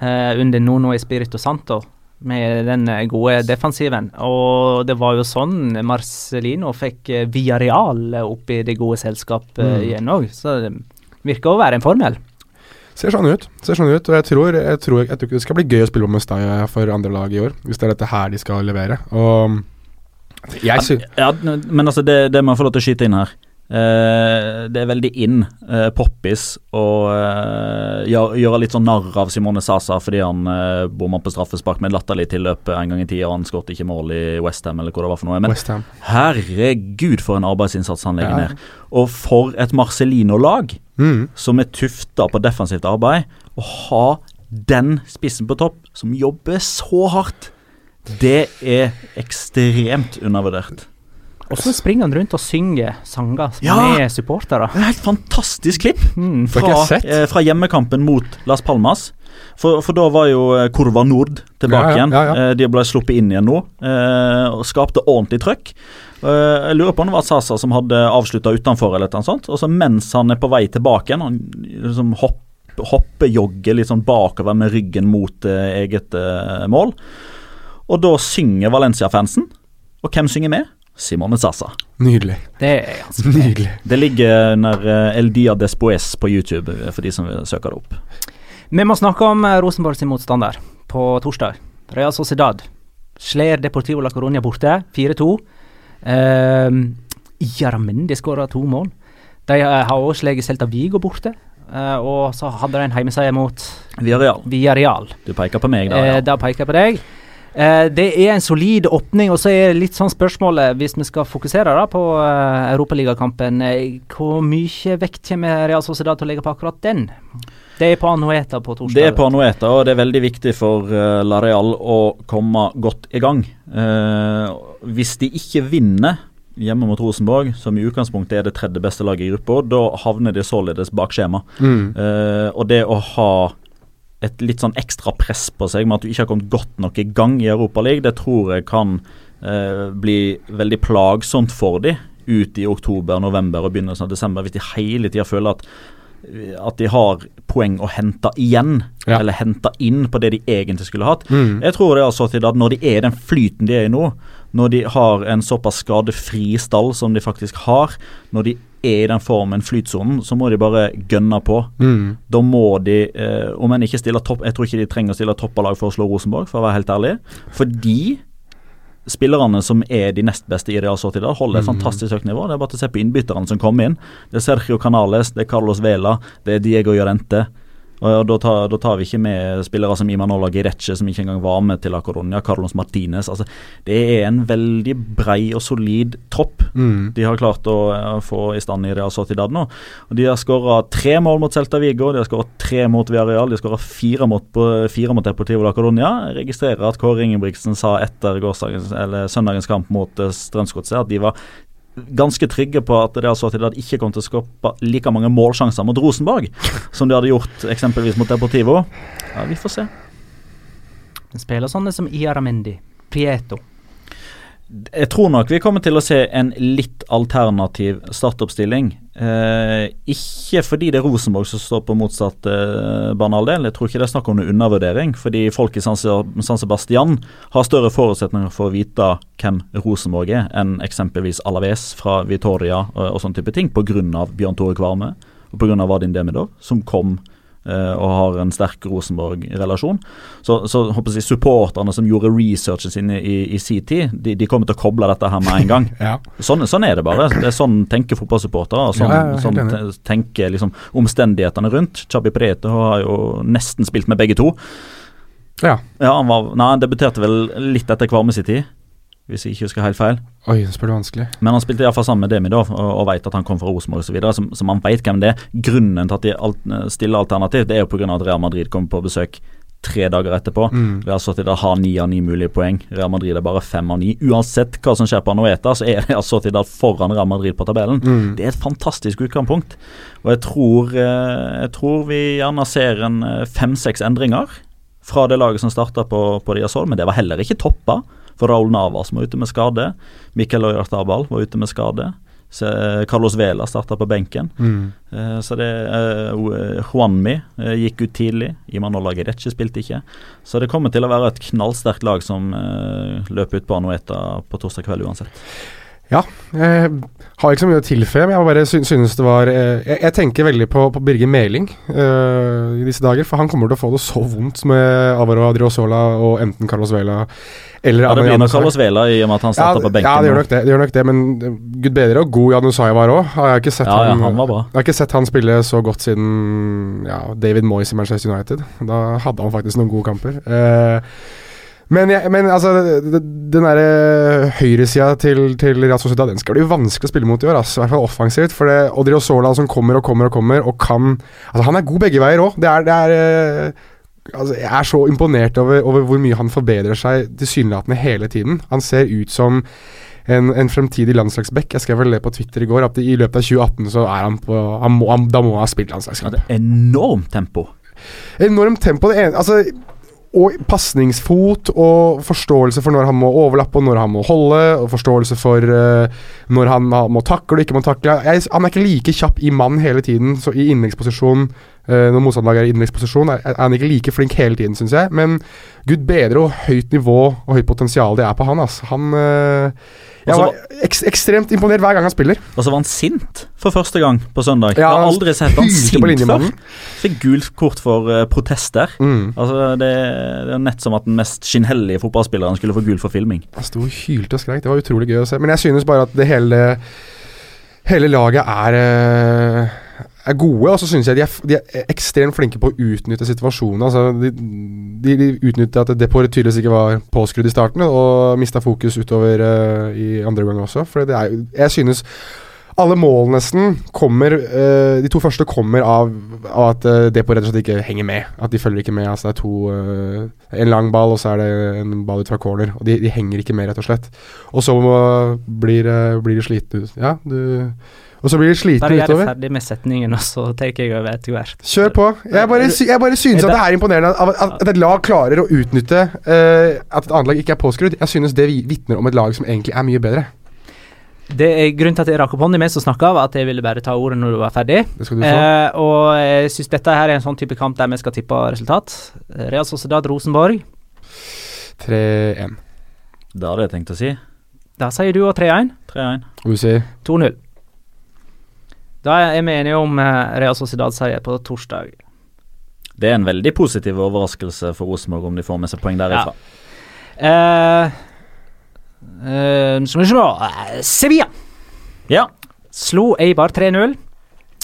under Nono Espirito Santo. Med den eh, gode defensiven. Og det var jo sånn Marcelino fikk Viareal Villarreal opp i det gode selskap eh, Mm. igjen òg. Så det virker å være en formel. Ser sånn ut. Ser sånn ut Og jeg tror, jeg, tror, jeg tror ikke det skal bli gøy å spille på Mustaya for andre lag i år, hvis det er dette her de skal levere. Og jeg ja, Ja, men altså, det, det må jeg få lov til å skyte inn her. Eh, det er veldig in uh, poppis å eh, gjøre, litt sånn narr av Simone Sasa fordi han uh, bomma på straffespark med latterlig tilløp en gang i tida. Han skåret ikke mål i Westham eller hvor det var for noe. Men herregud, for en arbeidsinnsats han legger Ja. ned. Og for et Marcelino-lag Mm. som er tufta på defensivt arbeid. Å ha den spissen på topp, som jobber så hardt, det er ekstremt undervurdert. Og så springer han rundt og synger sanger Ja. med supportere. Det er et helt fantastisk klipp Mm. Fra, eh, fra hjemmekampen mot Las Palmas. For, for da var jo eh, Kurva Nord tilbake Ja, ja, igjen. ja, ja. Eh, De ble sluppet inn igjen nå, eh, og skapte ordentlig trøkk. Eh, Jeg lurer på om det var Sasa som hadde avslutta utenfor, eller noe sånt. Og så mens han er på vei tilbake igjen, han liksom hopp, hoppejogger litt sånn bakover med ryggen mot eh, eget eh, mål. Og da synger Valencia-fansen. Og hvem synger med? Simone Sasa. Nydelig. Det er ganske Nydelig. Det ligger under eh, El Dia Despoes på YouTube, eh, for de som vil søke det opp. Vi må snakke om eh, Rosenborg sin motstander på torsdag. Real Sociedad slår Deportivo la Coruña borte, 4-2. Uh, Jaramendi skåra to mål. De har også slått Celta Vigo borte. Uh, og så hadde de en heimeseier mot Villarreal. Villarreal. Du peker på meg, da. Ja. Uh, da peker jeg på deg. Eh, det er en solid åpning, og så er litt sånn spørsmålet, hvis vi skal fokusere da på uh, Europaligakampen, eh, hvor mye vekt kommer Real Sociedad til å legge på akkurat den? Det er på Anueta på torsdag. Det er på Anueta, og det er veldig viktig for uh, La Real å komme godt i gang. Uh, hvis de ikke vinner hjemme mot Rosenborg, som i utgangspunktet er det tredje beste laget i gruppa, da havner de således bak skjema. Mm. Uh, og det å ha et litt sånn ekstra press på seg med at du ikke har kommet godt nok i gang i Europaligaen, det tror jeg kan eh, bli veldig plagsomt for de ut i oktober, november og begynnelsen av desember, hvis de hele tida føler at at de har poeng å hente igjen, Ja. eller hente inn på det de egentlig skulle hatt. Mm. Jeg tror det er sånn at når de er i den flyten de er i nå, når de har en såpass skadefri stall som de faktisk har, når de er i den formen, flytsonen, så må de bare gønne på. Mm. Da må de, eh, om en ikke stiller topp Jeg tror ikke de trenger å stille toppalag for å slå Rosenborg, for å være helt ærlig. Fordi spillerne som er de nest beste i Real Sociedad, holder et fantastisk høyt nivå. Det er bare å se på innbytterne som kommer inn. Det er Sergio Canales, det er Carlos Vela, det er Diego Llorente. Og da tar, da tar vi ikke med spillere som Imanola Gireche, som ikke engang var med til La Coronia, Carlos Martinez. Altså, det er en veldig brei og solid tropp Mm. de har klart å eh, få i stand i Real Sociedad nå. Og De har skåra tre mål mot Celta Vigo, de har skåra tre mot Villarreal, de har skåra fire mot, fire mot Deportivo la Coronia. Jeg registrerer at Kåre Ingebrigtsen sa etter eller søndagens kamp mot uh, Strømsgodset at de var ganske trygge på at det altså at de hadde ikke kom til å skape like mange målsjanser mot Rosenborg som de hadde gjort eksempelvis mot Deportivo. Ja, Vi får se. Spiller sånne som Iaramendi, Prieto. Jeg tror nok vi kommer til å se en litt alternativ startoppstilling. Eh, ikke fordi det er Rosenborg som står på motsatt eh, banehalvdel. Jeg tror ikke det er snakk om noen undervurdering. Fordi folk i San, Sebastian har større forutsetninger for å vite hvem Rosenborg er, enn eksempelvis Alaves fra Vitoria og, og sånne type ting, pga. Bjørn Tore Kvarme og pga. Vadim Demidov, som kom eh, og har en sterk Rosenborg-relasjon. Så, så håper jeg supporterne som gjorde researchen sin i, i sin tid, de, de kommer til å koble dette her med en gang. Ja. Sånn, sånn er det bare. Det er Sånn tenker fotballsupportere. og Sånn, Ja, ja, sånn tenker liksom omstendighetene rundt. Chabi Preto har jo nesten spilt med begge to. ja. Ja, han var, nei, han debuterte vel litt etter Kvarme sin tid, hvis jeg ikke husker helt feil. Oi, det spør du vanskelig. Men han spilte iallfall sammen med Demi da, og, og vet at han kom fra Rosenborg osv. Så, så man vet hvem det er. Grunnen til at de alt, stiller alternativ, det er jo pga. at Real Madrid kommer på besøk tre dager etterpå. Mm. Real Sociedad har ni av ni mulige poeng. Real Madrid er bare fem av ni. Uansett hva som skjer på Anoeta, så er Real Sociedad foran Real Madrid på tabellen. Mm. Det er et fantastisk utgangspunkt. Og jeg tror, eh, jeg tror vi gjerne ser en eh, fem-seks endringer fra det laget som starta på, på Diasol, men det var heller ikke toppa. For Raúl Navas var ute med skade. Mikkel Oyartabal var ute med skade. Så, eh, Carlos Vela starta på benken. Mm. Eh, Så det eh, Juanmi gikk ut tidlig. Imanola Gereche spilte ikke. Så det kommer til å være et knallsterkt lag som løper ut på Anueta på torsdag kveld uansett. Jeg har ikke så mye å tilføye, men jeg bare synes det var eh, jeg, jeg tenker veldig på, på Birger Meling uh, i disse dager, for han kommer til å få det så vondt med Alvaro Adriozola og enten Carlos Vela eller Ja, det blir nok Carlos Vela i og med at han starter ja, på benken. Ja, det gjør det, det, gjør nok det men eh, gud bedre og god Jan Usai var òg. Jeg har ikke sett Ja, ja, han, jeg har ikke sett han spille så godt siden ja, David Moyes i Manchester United. Da hadde han faktisk noen gode kamper. Eh, men, jeg, men altså, den derre høyresida til, til Real Sociedad Den skal bli vanskelig å spille mot i år, Altså, i hvert fall offensivt. For det Odriozola som kommer og kommer og kommer, og kan Altså, han er god begge veier òg. Det er, det er eh, Altså, jeg er så imponert over, over hvor mye han forbedrer seg tilsynelatende hele tiden. Han ser ut som en, en fremtidig landslagsback. Jeg skrev vel det på Twitter i går, at i løpet av 2018 så er han på han må, han, Da må han ha spilt Ja, landslagskamp. det er enormt tempo. Enormt tempo. Det ene, altså og pasningsfot og forståelse for når han må overlappe og når han må holde, og forståelse for uh, når han må takle og ikke må takle. Jeg, han er ikke like kjapp i mann hele tiden, så i innleggsposisjon når motstanderlaget er i innleggsposisjon, er, er han ikke like flink hele tiden, syns jeg. Men gud bedre hvor høyt nivå og høyt potensial det er på han. Altså. Han eh, Jeg var ek ekstremt imponert hver gang han spiller. Og så var han sint for første gang på søndag. Ja, jeg har aldri sett han sint før. Fikk gult kort for uh, protester. Mm. Altså, det, det er nett som at den mest skinnhellige fotballspilleren skulle få gult for filming. Han sto og hylte og skrek. Det var utrolig gøy å se. Men jeg synes bare at det hele Hele laget er eh, er gode, og så synes jeg de er, de er ekstremt flinke på å utnytte situasjonen. Altså, de, de, de utnytter at Depor tydeligvis ikke var påskrudd i starten, og mista fokus utover uh, i andre omgang også. For det er, jeg synes alle mål nesten kommer uh, De to første kommer av, av at uh, Depor rett og slett ikke henger med. At de følger ikke med. Altså det er to uh, En lang ball, og så er det en ball ut fra corner. Og de, de henger ikke med, rett og slett. Og så eh, blir, eh, blir de slitne. Ja, du Og så blir de Bare slitne gjør jeg utover. ferdig med setningen, og så tar jeg over etter hvert. Kjør på. Jeg bare, sy jeg bare synes at det er imponerende at, at et lag klarer å utnytte uh, at et annet lag ikke er påskrudd. Jeg synes det vi- vitner om et lag som egentlig er mye bedre. Det er Grunnen til at jeg rakk opp hånda mens du snakka, var at jeg ville bare ta ordet når du var ferdig. Det skal du få. Eh, og jeg syns dette her er en sånn type kamp der vi skal tippe resultat. Real Sociedad Rosenborg. 3-1. Eh. Det hadde jeg tenkt å si. Da sier du òg 3-1. 3-1. Og du sier 2-0. Da er vi enige om eh, Real Sociedad-seier på torsdag. Det er en veldig positiv overraskelse for Rosenborg om de får med seg poeng derifra. Ja. Uh, eh, Sevilla Ja. slo Eibar 3-0.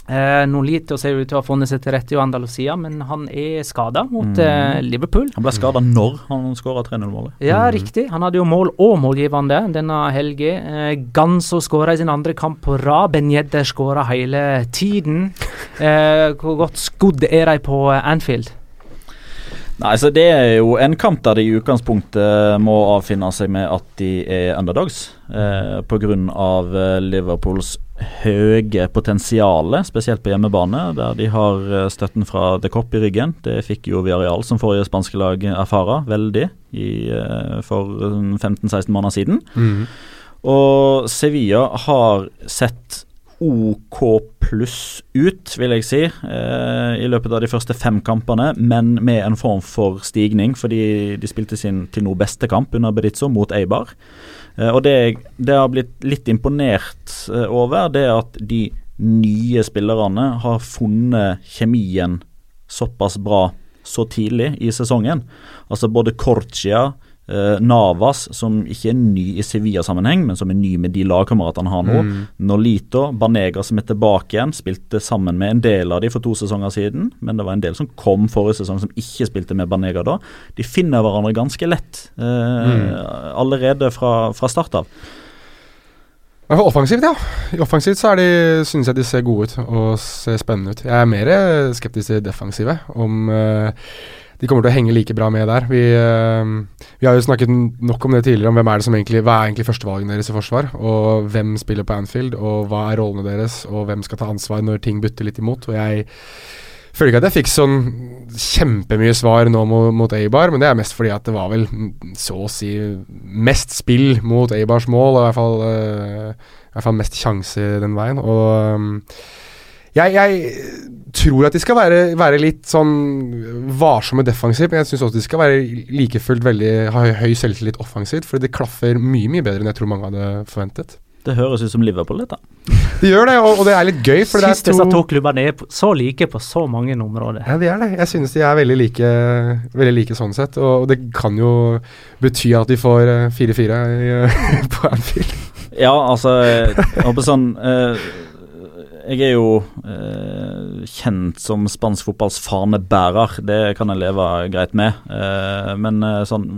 Eh, Nolito ser ut til å ha funnet seg til rette i Andalusia, men han er skada mot Mm. eh, Liverpool. Han ble skada når han skåra 3-0-målet. Ja, mm. riktig. Han hadde jo mål og målgivende denne helga. Eh, Ganso skåra i sin andre kamp på rad. Benjedder skåra hele tiden. Eh, hvor godt skodd er de på Anfield? Nei, så Det er jo en kamp der de i utgangspunktet må avfinne seg med at de er underdogs. Eh, Pga. Eh, Liverpools høye potensial, spesielt på hjemmebane, der de har eh, støtten fra The Cop i ryggen. Det fikk jo Villarreal, som forrige spanske lag, erfare veldig i, eh, for eh, 15-16 måneder siden. mm. Og Sevilla har sett OK pluss ut, vil jeg si, eh, i løpet av de første fem kampene, men med en form for stigning, fordi de spilte sin til nå beste kamp under Berizzo mot Eibar. Eh, og det jeg har blitt litt imponert eh, over, det er at de nye spillerne har funnet kjemien såpass bra så tidlig i sesongen. Altså både Corcia, Navas, som ikke er ny i Sevilla-sammenheng, men som er ny med de lagkameratene han har nå. Mm. Nolito, Banega som er tilbake igjen, spilte sammen med en del av de for to sesonger siden, men det var en del som kom forrige sesong som ikke spilte med Banega da. De finner hverandre ganske lett eh, allerede fra, fra start av. I hvert fall offensivt, ja. I offensivt så er de, synes jeg de ser gode ut og ser spennende ut. Jeg er mer eh, skeptisk til defensive, om eh, de kommer til å henge like bra med der. Vi, eh, vi har jo snakket nok om det tidligere, om hvem er det som egentlig, hva er egentlig førstevalgene deres i forsvar, og hvem spiller på Anfield, og hva er rollene deres, og hvem skal ta ansvar når ting butter litt imot. Og jeg føler ikke at jeg fikk sånn kjempemye svar nå mot, mot Eibar, men det er mest fordi at det var vel så å si mest spill mot Eibars mål, og i hvert fall, uh, i hvert fall mest sjanse den veien. Og um, jeg, jeg tror at de skal være, være litt sånn varsomme defensivt, men jeg syns også de skal være like fullt veldig ha høy- selvtillit offensivt, fordi det klaffer mye, mye bedre enn jeg tror mange hadde forventet. Det høres ut som Liverpool, dette. Det gjør det, og, og det er litt gøy, for det Syns er disse to to klubbene er så like på så mange områder. Ja, de er det. Jeg synes de er veldig like, veldig like sånn sett. Og det kan jo bety at de får eh, 4-4 i, eh, på Anfield. Ja, altså Jeg håper sånn eh, Jeg er jo eh, kjent som spansk fotballs fanebærer. Det kan jeg leve greit med. Eh, men eh, sånn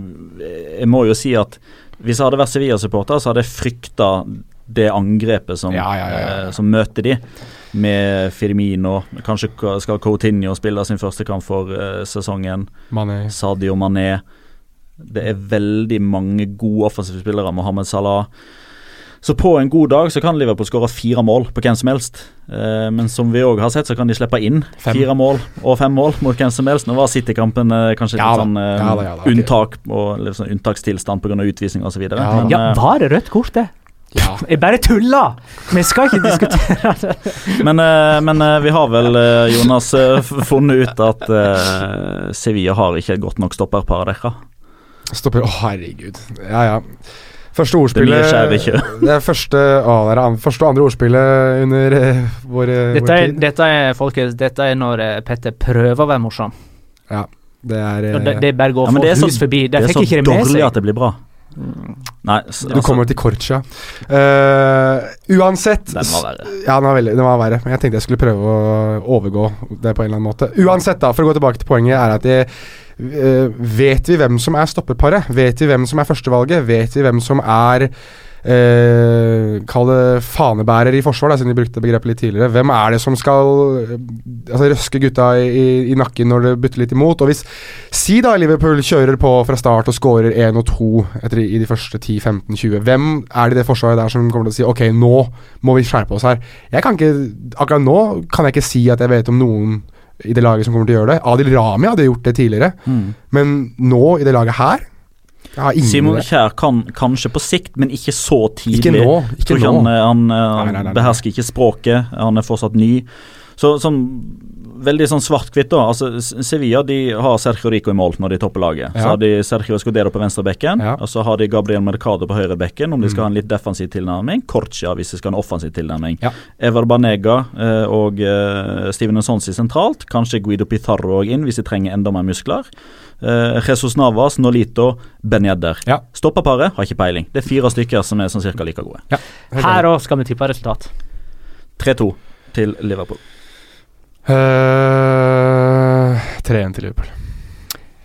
Jeg må jo si at hvis jeg hadde vært Sevilla-supporter, så hadde jeg frykta det angrepet som, Ja, ja, ja, eh, som møter de. Med Firmino. Kanskje skal Coutinho spille sin første kamp for eh, sesongen. Mané. Sadio Mané. Det er veldig mange gode offensive spillere. Mohammed Salah. Så på en god dag så kan Liverpool skåre fire mål på hvem som helst. Eh, men som vi òg har sett, så kan de slippe inn Fem. fire mål og fem mål mot hvem som helst. Nå var City-kampen eh, kanskje Ja litt da. sånn eh, Ja da, ja da, okay. unntak og litt sånn unntakstilstand pga. utvisning osv. Ja. Men, Ja, var det rødt kort, det? Ja. Jeg bare tulla! Vi skal ikke diskutere det. men, men vi har vel, Jonas, funnet ut at Sevilla har ikke et godt nok stopperpar. dere? Stopper Å, herregud. Ja, ja. Første Det ordspillet. Det er første, å, det er første og andre ordspillet under uh, vår, dette er, vår tid. dette er, folkens, dette er når eh, Petter prøver å være morsom. Det er uh, det, eh, det bare går Ja, men for det er så- hus forbi. De Det er så det dårlig at det blir bra. Nei, s- Du altså, kommer til Kortsja. Uh, uansett den var verre. Ja, den var, veldig, den var verre, men jeg tenkte jeg skulle prøve å overgå det på en eller annen måte. Uansett, da, for å gå tilbake til poenget, er at det, uh, Vet vi hvem som er stopperparet? Vet vi hvem som er førstevalget? Vet vi hvem som er eh, Kall det fanebærer i forsvar, da, siden de brukte begrepet litt tidligere. Hvem er det som skal eh, altså, røske gutta i, i, i nakken når det butter litt imot? Og hvis Si da Liverpool kjører på fra start og skårer 1 og 2 etter, i de første 10-15-20. Hvem er det i det forsvaret der som kommer til å si Ok, nå må vi skjerpe oss her? Jeg kan ikke Akkurat nå kan jeg ikke si at jeg vet om noen i det laget som kommer til å gjøre det. Adil Rami hadde gjort det tidligere, Mm. men nå, i det laget her Ingen Simon. Kjær kan kanskje på sikt, men ikke så tidlig. Ikke nå. Ikke nå. han, eh, han, eh, han Nei, nei, nei, nei. behersker ikke språket, han er fortsatt ny. Så sånn Veldig sånn svart-hvitt, da. Altså, Sevilla de har Sergio Rico i mål når de topper laget. Så har de Sergio Escudero på venstrebekken, Ja. og så har de Gabriel Mercado på høyrebekken om de skal ha en litt defensiv tilnærming. Corcia hvis de skal ha en offensiv tilnærming. Ja. Ever Banega eh, og eh, Steven Nsonsi sentralt. Kanskje Guido Pizarro òg inn hvis de trenger enda mer muskler. Eh, Jesus Navas, Nolito, Benjedder. Ja. Stopperparet har ikke peiling. Det er fire stykker som er sånn cirka like gode. Ja. Her òg skal vi tippe resultat. 3-2 til Liverpool. Eh, 3-1 til Liverpool.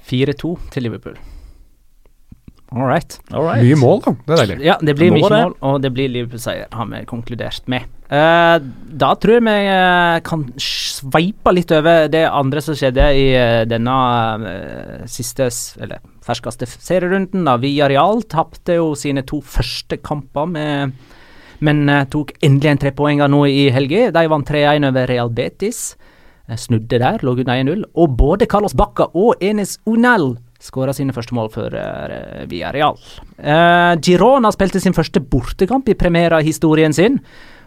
4-2 til Liverpool. All right. All right. Mye mål, da. Det er deilig. Ja, det blir mye mål, og det blir Liverpool-seier, har vi konkludert med. Uh, da tror jeg vi uh, kan sveipe litt over det andre som skjedde i uh, denne siste, eller ferskeste serierunden. da. Areal tapte jo sine to første kamper, med, men tok endelig en trepoenger nå i helga. De vant 3-1 over Real Betis. Eh, snudde der, lå under 1-0. Og både Carlos Bacca og Enes Unal skåra sine første mål for uh, Villarreal. Uh, Girona spilte sin første bortekamp i Primera-historien sin.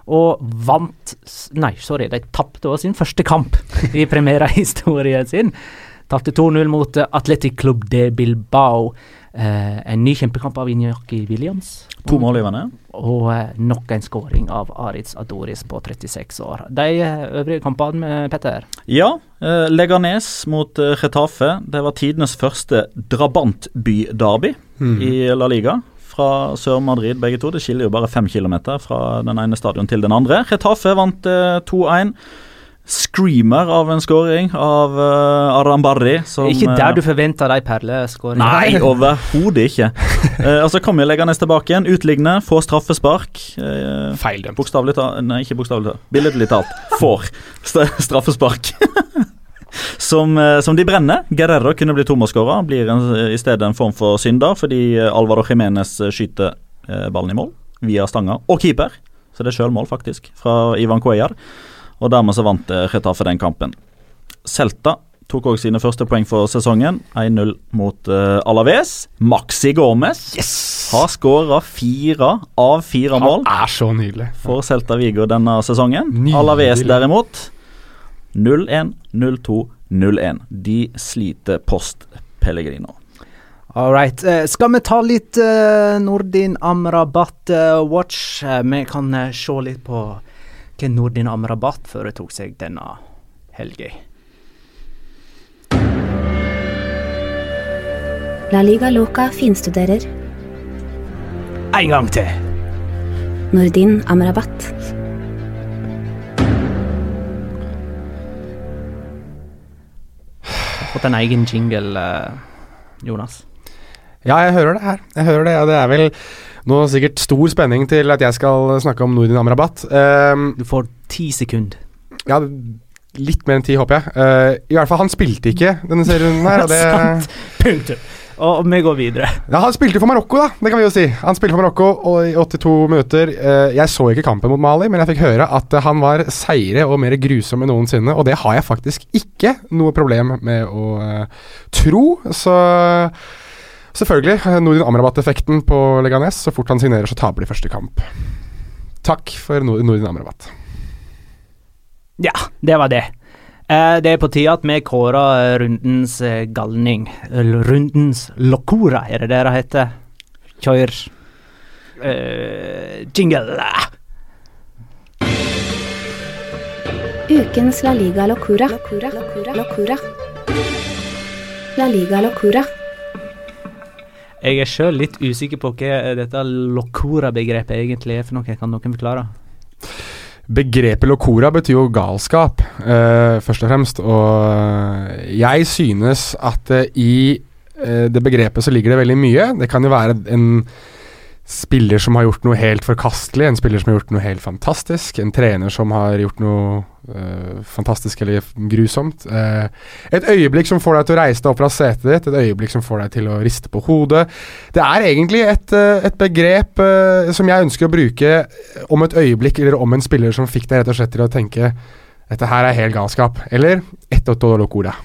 Og vant Nei, sorry, de tapte også sin første kamp i Primera-historien sin. Tapte 2-0 mot Atletic Club de Bilbao. Eh, en ny kjempekamp av Inyaki Williams. To målgivende. Og eh, nok en skåring av Aritz Adoris på 36 år. De eh, øvrige kampene med Petter? Ja, eh, Leganes mot Retafe. Getafe. Det var tidenes første drabantby-derby Mm. i La Liga. Fra Sør-Madrid, begge to. Det skiller jo bare fem kilometer fra den ene stadion til den andre. Getafe vant eh, 2-1. Screamer av en skåring av uh, Arambarri. Som, Ikke eh, der du forventer de perleskåringene. Nei, overhodet ikke. Eh, og så kommer Leganes tilbake igjen, utligne, få straffespark. Uh, Feildømt. Bokstavelig talt Nei, ikke bokstavelig talt. Billedlig talt. Får straffespark. som, eh, som de brenner. Guerrero kunne bli tomålsskårer. Blir en, i stedet en form for synder fordi eh, Alvaro Jimenez eh, skyter eh, ballen i mål via stanga. Og keeper. Så det er sjølmål, faktisk, fra Ivan Cuellar. Og dermed så vant Retafe Getafe den kampen. Celta tok òg sine første poeng for sesongen. 1-0 mot uh, Alaves. Maxi Gomez har skåra fire av fire mål Han er så nydelig. for Celta Vigo denne sesongen. Nydelig. Alaves derimot 0-1, 0-2, 0-1. De sliter post Pellegrino. All right. Eh, skal vi ta litt uh, Nordin Amrabat eh, watch? Uh, vi kan eh, se litt på hva Nordin Amrabat foretok seg denne helga. La Liga Loca finstuderer En gang til! Nordin Amrabat. Fått en egen jingle, eh, Jonas. Ja, jeg hører det her. Jeg hører det, ja, Det er vel nå er det sikkert stor spenning til at jeg skal snakke om Nordin Amrabat. Um, Du får ti sekunder. ja, litt mer enn ti, håper jeg. Uh, I hvert fall, han spilte ikke denne serien her. Og det, Sant. Punktum. Og vi går videre. Ja, Han spilte for Marokko, da. Det kan vi jo si. Han spilte for Marokko og i 82 minutter. Uh, jeg så ikke kampen mot Mali, men jeg fikk høre at han var seire og mer grusom enn noensinne. Og det har jeg faktisk ikke noe problem med å uh, tro. Så selvfølgelig. eh, Nordin Amrabat-effekten på Leganes. Så fort han signerer, så taper de første kamp. Takk for Nordin Amrabat. Ja, det var det. Eh, det er på tide at vi kårer rundens eh, galning. Rundens locora, er det det det heter? Kjør uh, jingle. Ukens La Liga. Locura. La Liga Locura. Jeg er sjøl litt usikker på hva dette locora-begrepet egentlig er for noe. Kan noen forklare? Begrepet locora betyr jo galskap, uh, først og fremst. Og jeg synes at uh, i uh, det begrepet så ligger det veldig mye. Det kan jo være en spiller som har gjort noe helt forkastelig, en spiller som har gjort noe helt fantastisk, en trener som har gjort noe eh, fantastisk eller grusomt. Eh, et øyeblikk som får deg til å reise deg opp fra setet ditt, et øyeblikk som får deg til å riste på hodet. Det er egentlig et, eh, et begrep eh, som jeg ønsker å bruke om et øyeblikk eller om en spiller som fikk deg rett og slett til å tenke dette her er helt galskap. Eller etter og to locora.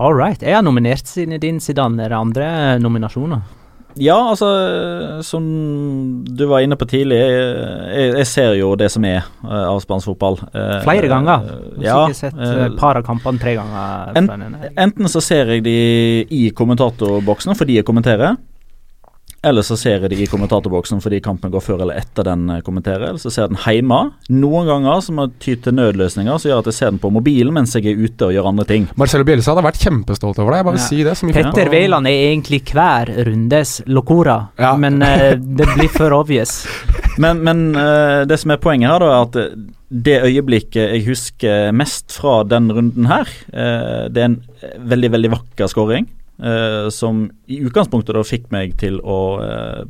All right. Jeg har nominert din siden Er det andre nominasjoner? Ja, altså, som du var inne på tidlig, jeg, jeg ser jo det som er uh, av spansk fotball. Uh, Flere ganger. Du har ja. sikkert sett eh, eh, et par av kampene tre ganger. En- Enten så ser jeg de i kommentatorboksen fordi jeg kommenterer, eller så ser jeg det i kommentatorboksen fordi kampen går før eller etter den jeg kommenterer, eller så ser jeg den hjemme. Noen ganger så må jeg ty til nødløsninger som gjør at jeg ser den på mobilen mens jeg er ute og gjør andre ting. Marcelo Bielsa hadde vært kjempestolt over deg. Jeg bare Ja. si det. Så mye Petter. Wæland er egentlig hver rundes locora, Ja. men uh, det blir for obvious. Men, men uh, det som er poenget her, da, er at eh, det øyeblikket jeg husker mest fra den runden her, uh, det er en eh, veldig, veldig vakker scoring. Eh, som i utgangspunktet da fikk meg til å eh,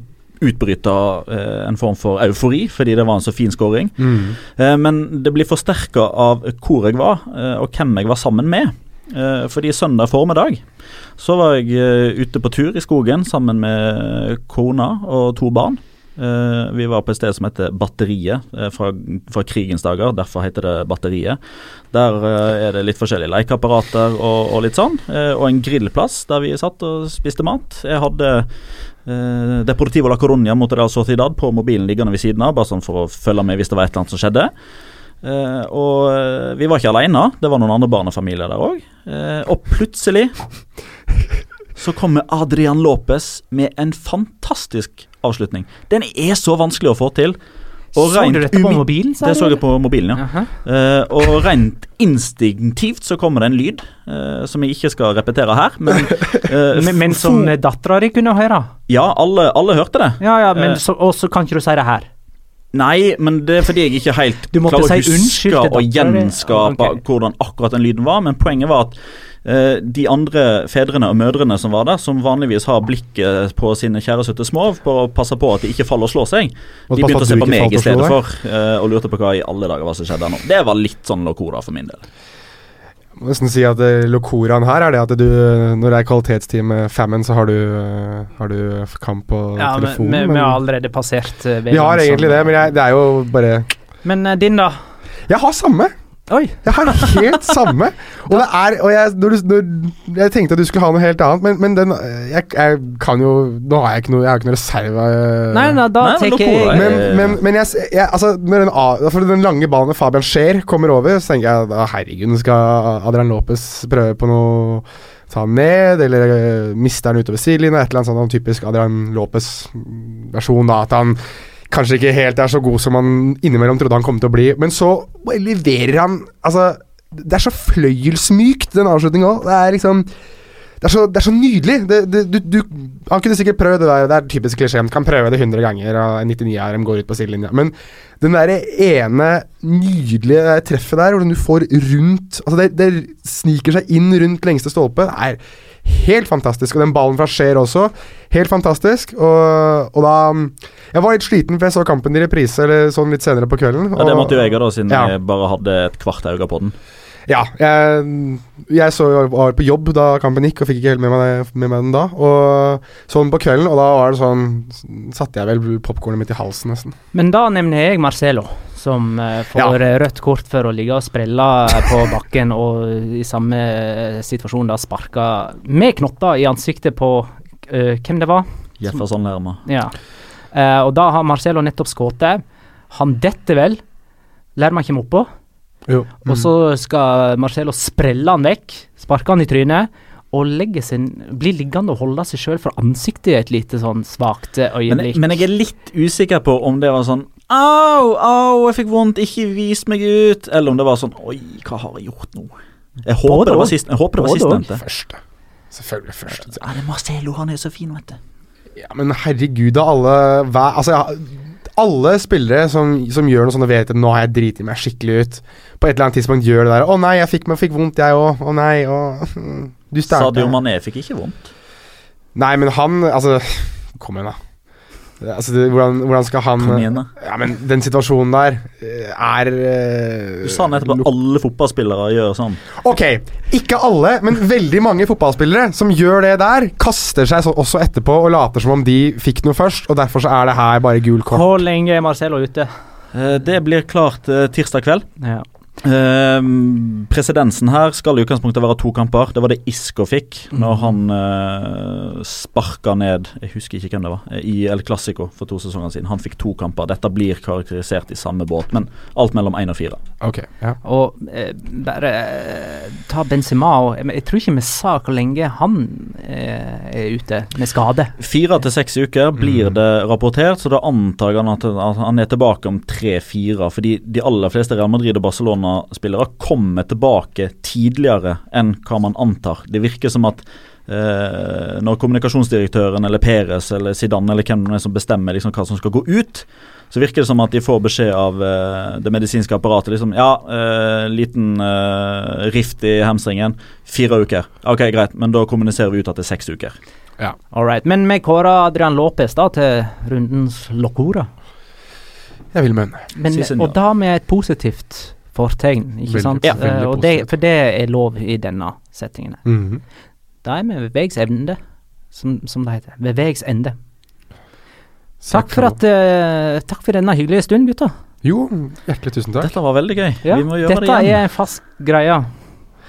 utbryte eh, en form for eufori, fordi det var en så fin skåring. Mm. Eh, men det blir forsterka av hvor jeg var, eh, og hvem jeg var sammen med. Eh, fordi søndag formiddag så var jeg ute på tur i skogen sammen med kona og to barn. Eh, vi var på et sted som heter Batteriet, uh, fra, fra krigens dager. Derfor heter det Batteriet. Der uh, er det litt forskjellige lekeapparater og, og litt sånn. og en grillplass der vi satt og spiste mat. Jeg hadde Uh, Deportivo la Coronia mot Real Sociedad på mobilen liggende ved siden av, bare sånn for å følge med hvis det var et eller annet som skjedde. Og vi var ikke alene, det var noen andre barnefamilier der òg. og plutselig så kommer Adrian Lopez med en fantastisk avslutning. Den er så vanskelig å få til. Og så du dette på mobilen? sa Det så jeg på mobilen, ja. Uh -huh. uh, og rent instinktivt så kommer det en lyd, uh, som jeg ikke skal repetere her, men eh, Men, men som dattera di kunne høre? Ja, alle, alle hørte det. Ja, ja, men Eh. så, og så kan ikke du si det her. Nei, men det er fordi jeg ikke helt klarer å si huske og gjenskape okay. hvordan akkurat den lyden var. Men poenget var at de andre fedrene og mødrene som var der, som vanligvis har blikket på sine kjæresøtte små for å passe på at de ikke faller og slår seg, de begynte å se på meg i stedet for eh, og lurte på hva i alle dager var som skjedde nå. Det var litt sånn locora for min del. Jeg Må nesten si at lokoraen locoraen her er det at du Når det er kvalitetstid med Famine, så har du, eh, har du kamp på Ja, men, Ja, vi, men- vi har allerede passert VM. vi har egentlig det, men jeg, det er jo bare Men eh, din, da? Jeg har samme! Oi. Jeg har helt samme. Og det er Og jeg, når du, når, jeg tenkte at du skulle ha noe helt annet, men, men den eh, jeg, jeg kan jo Nå har jeg ikke noe Jeg har ikke noe reserve. eh, Nei, nei, da Nei, tenker jeg Men, men, men jeg, jeg, altså, når den, for den lange ballen med Fabian Scheer kommer over, så tenker jeg da herregud, skal Adrian Lopez prøve på noe Ta han ned, eller uh, miste han utover sidelinja. Et eller annet sånn typisk Adrian Lopez-versjon. da At han kanskje ikke helt er så god som han innimellom trodde han kom til å bli. Men så leverer han Altså, det er så fløyelsmykt, den avslutninga òg. Det er liksom det er, så, det er så nydelig. Det, det, du, du, han kunne sikkert prøvd det der. Det er typisk klisjé. Kan prøve det 100 ganger, og 99 av dem går ut på sidelinja. Men den der ene nydelige treffet der, hvordan du får rundt Altså, det, sniker seg inn rundt lengste stolpe. Er helt fantastisk. Og den ballen fra Scheer også, helt fantastisk. Og, og da Jeg var litt sliten, for jeg så kampen i reprise eller sånn litt senere på kvelden. Ja, det måtte jo jeg da, siden Ja. jeg bare hadde et kvart øye på den. Ja, jeg, jeg så, var på jobb da kampen gikk, og fikk ikke helt med meg, med meg den da. Og så den på kvelden, og da var det sånn Satte jeg vel popkornet mitt i halsen, nesten. Men da nevner jeg Marcelo, som eh, får ja. rødt kort for å ligge og sprelle på bakken, og i samme eh, situasjon da sparka med knotter i ansiktet på uh, hvem det var. Jefferson Lerma. Ja. Uh, og da har Marcelo nettopp skutt. Han detter vel. Lerma kommer oppå. Jo. Og så skal Marcelo sprelle han vekk, sparke han i trynet, og legge seg, bli liggende og holde seg sjøl for ansiktet i et lite sånn svakt Men, men jeg er litt usikker på om det var sånn Au, au, jeg fikk vondt, ikke vis meg ut. Eller om det var sånn Oi, hva har jeg gjort nå? Jeg håper Både det var sist- jeg håper det var sistnevnte. Første. Selvfølgelig første. Ja, det er Marcelo, han er så fin, vet du. Ja, men herregud, da alle hver, Altså, ja, alle spillere som, som gjør noe sånt og vet at nå har jeg driti meg skikkelig ut, på et eller annet tidspunkt gjør det der 'Å nei, jeg fikk, meg, fikk vondt, jeg òg. Å nei, å Du starta Sadio Mané fikk ikke vondt. Nei, men han Altså, kom igjen, da. Altså, det, hvordan, hvordan skal han Kom igjen, da. Ja, men den situasjonen der eh, er uh, Du sa nettopp at alle fotballspillere gjør sånn. Ok, ikke alle, men veldig mange fotballspillere som gjør det der, kaster seg så også etterpå og later som om de fikk noe først, og derfor så er det her bare gul kort. Hvor lenge er Marcelo ute? Eh, Det blir klart eh, tirsdag kveld. Ja. Eh, presedensen her skal i utgangspunktet være to kamper. Det var det Isco fikk når han eh, sparka ned Jeg husker ikke hvem det var. eh, I El Clásico for to sesonger siden. Han fikk to kamper. Dette blir karakterisert i samme båt, men alt mellom én og fire. Ok, ja. Og eh, bare eh, ta Benzema og jeg, jeg tror ikke vi sa hvor lenge han eh, er ute med skade. Fire til seks uker blir det rapportert, så da antar jeg at at han er tilbake om tre-fire. Fordi de aller fleste Real Madrid og Barcelona-spillere kommer tilbake tidligere enn hva man antar. Det virker som at eh, når kommunikasjonsdirektøren eller Perez eller Zidane eller hvem det er som bestemmer liksom hva som skal gå ut, så virker det som at de får beskjed av eh, det medisinske apparatet. liksom, Ja, eh, liten eh, rift i hamstringen. Fire uker. Ok, greit, men da kommuniserer vi ut at det er seks uker. All right. Men vi kårer Adrian Lopez da til rundens locora. Jeg vil mene. Men, og da med et positivt fortegn, ikke Veldig- sant? ja, Eh, veldig og det, for det er lov i denne settingen. Mhm. Da er vi ved veis ende, som, som det heter. Ved veis ende. Takk for, at, uh, takk for denne hyggelige stunden, gutta. Jo, hjertelig tusen takk. Dette var veldig gøy. Ja, vi må gjøre dette det igjen. Dette er en fast greie.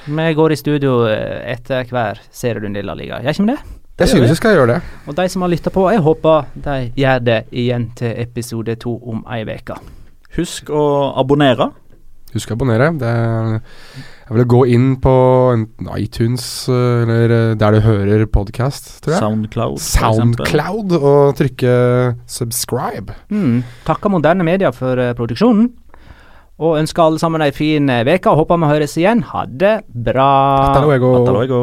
Vi går i studio eh, etter hver serierunde i La Liga. Gjør ikke vi det? Jeg synes vi skal gjøre det. Og de som har lytta på, jeg håper de gjør det igjen til episode to om ei uke. Husk å abonnere. Husk å abonnere. Det er, jeg vil gå inn på iTunes eh, eller eh, der du hører podkast, tror jeg. Soundcloud. Soundcloud, og trykke subscribe. Mm. Takker moderne media for eh, produksjonen. Og ønsker alle sammen ei fin eh, uke. Håper vi høres igjen. Ha det bra. Hasta luego. Hasta luego.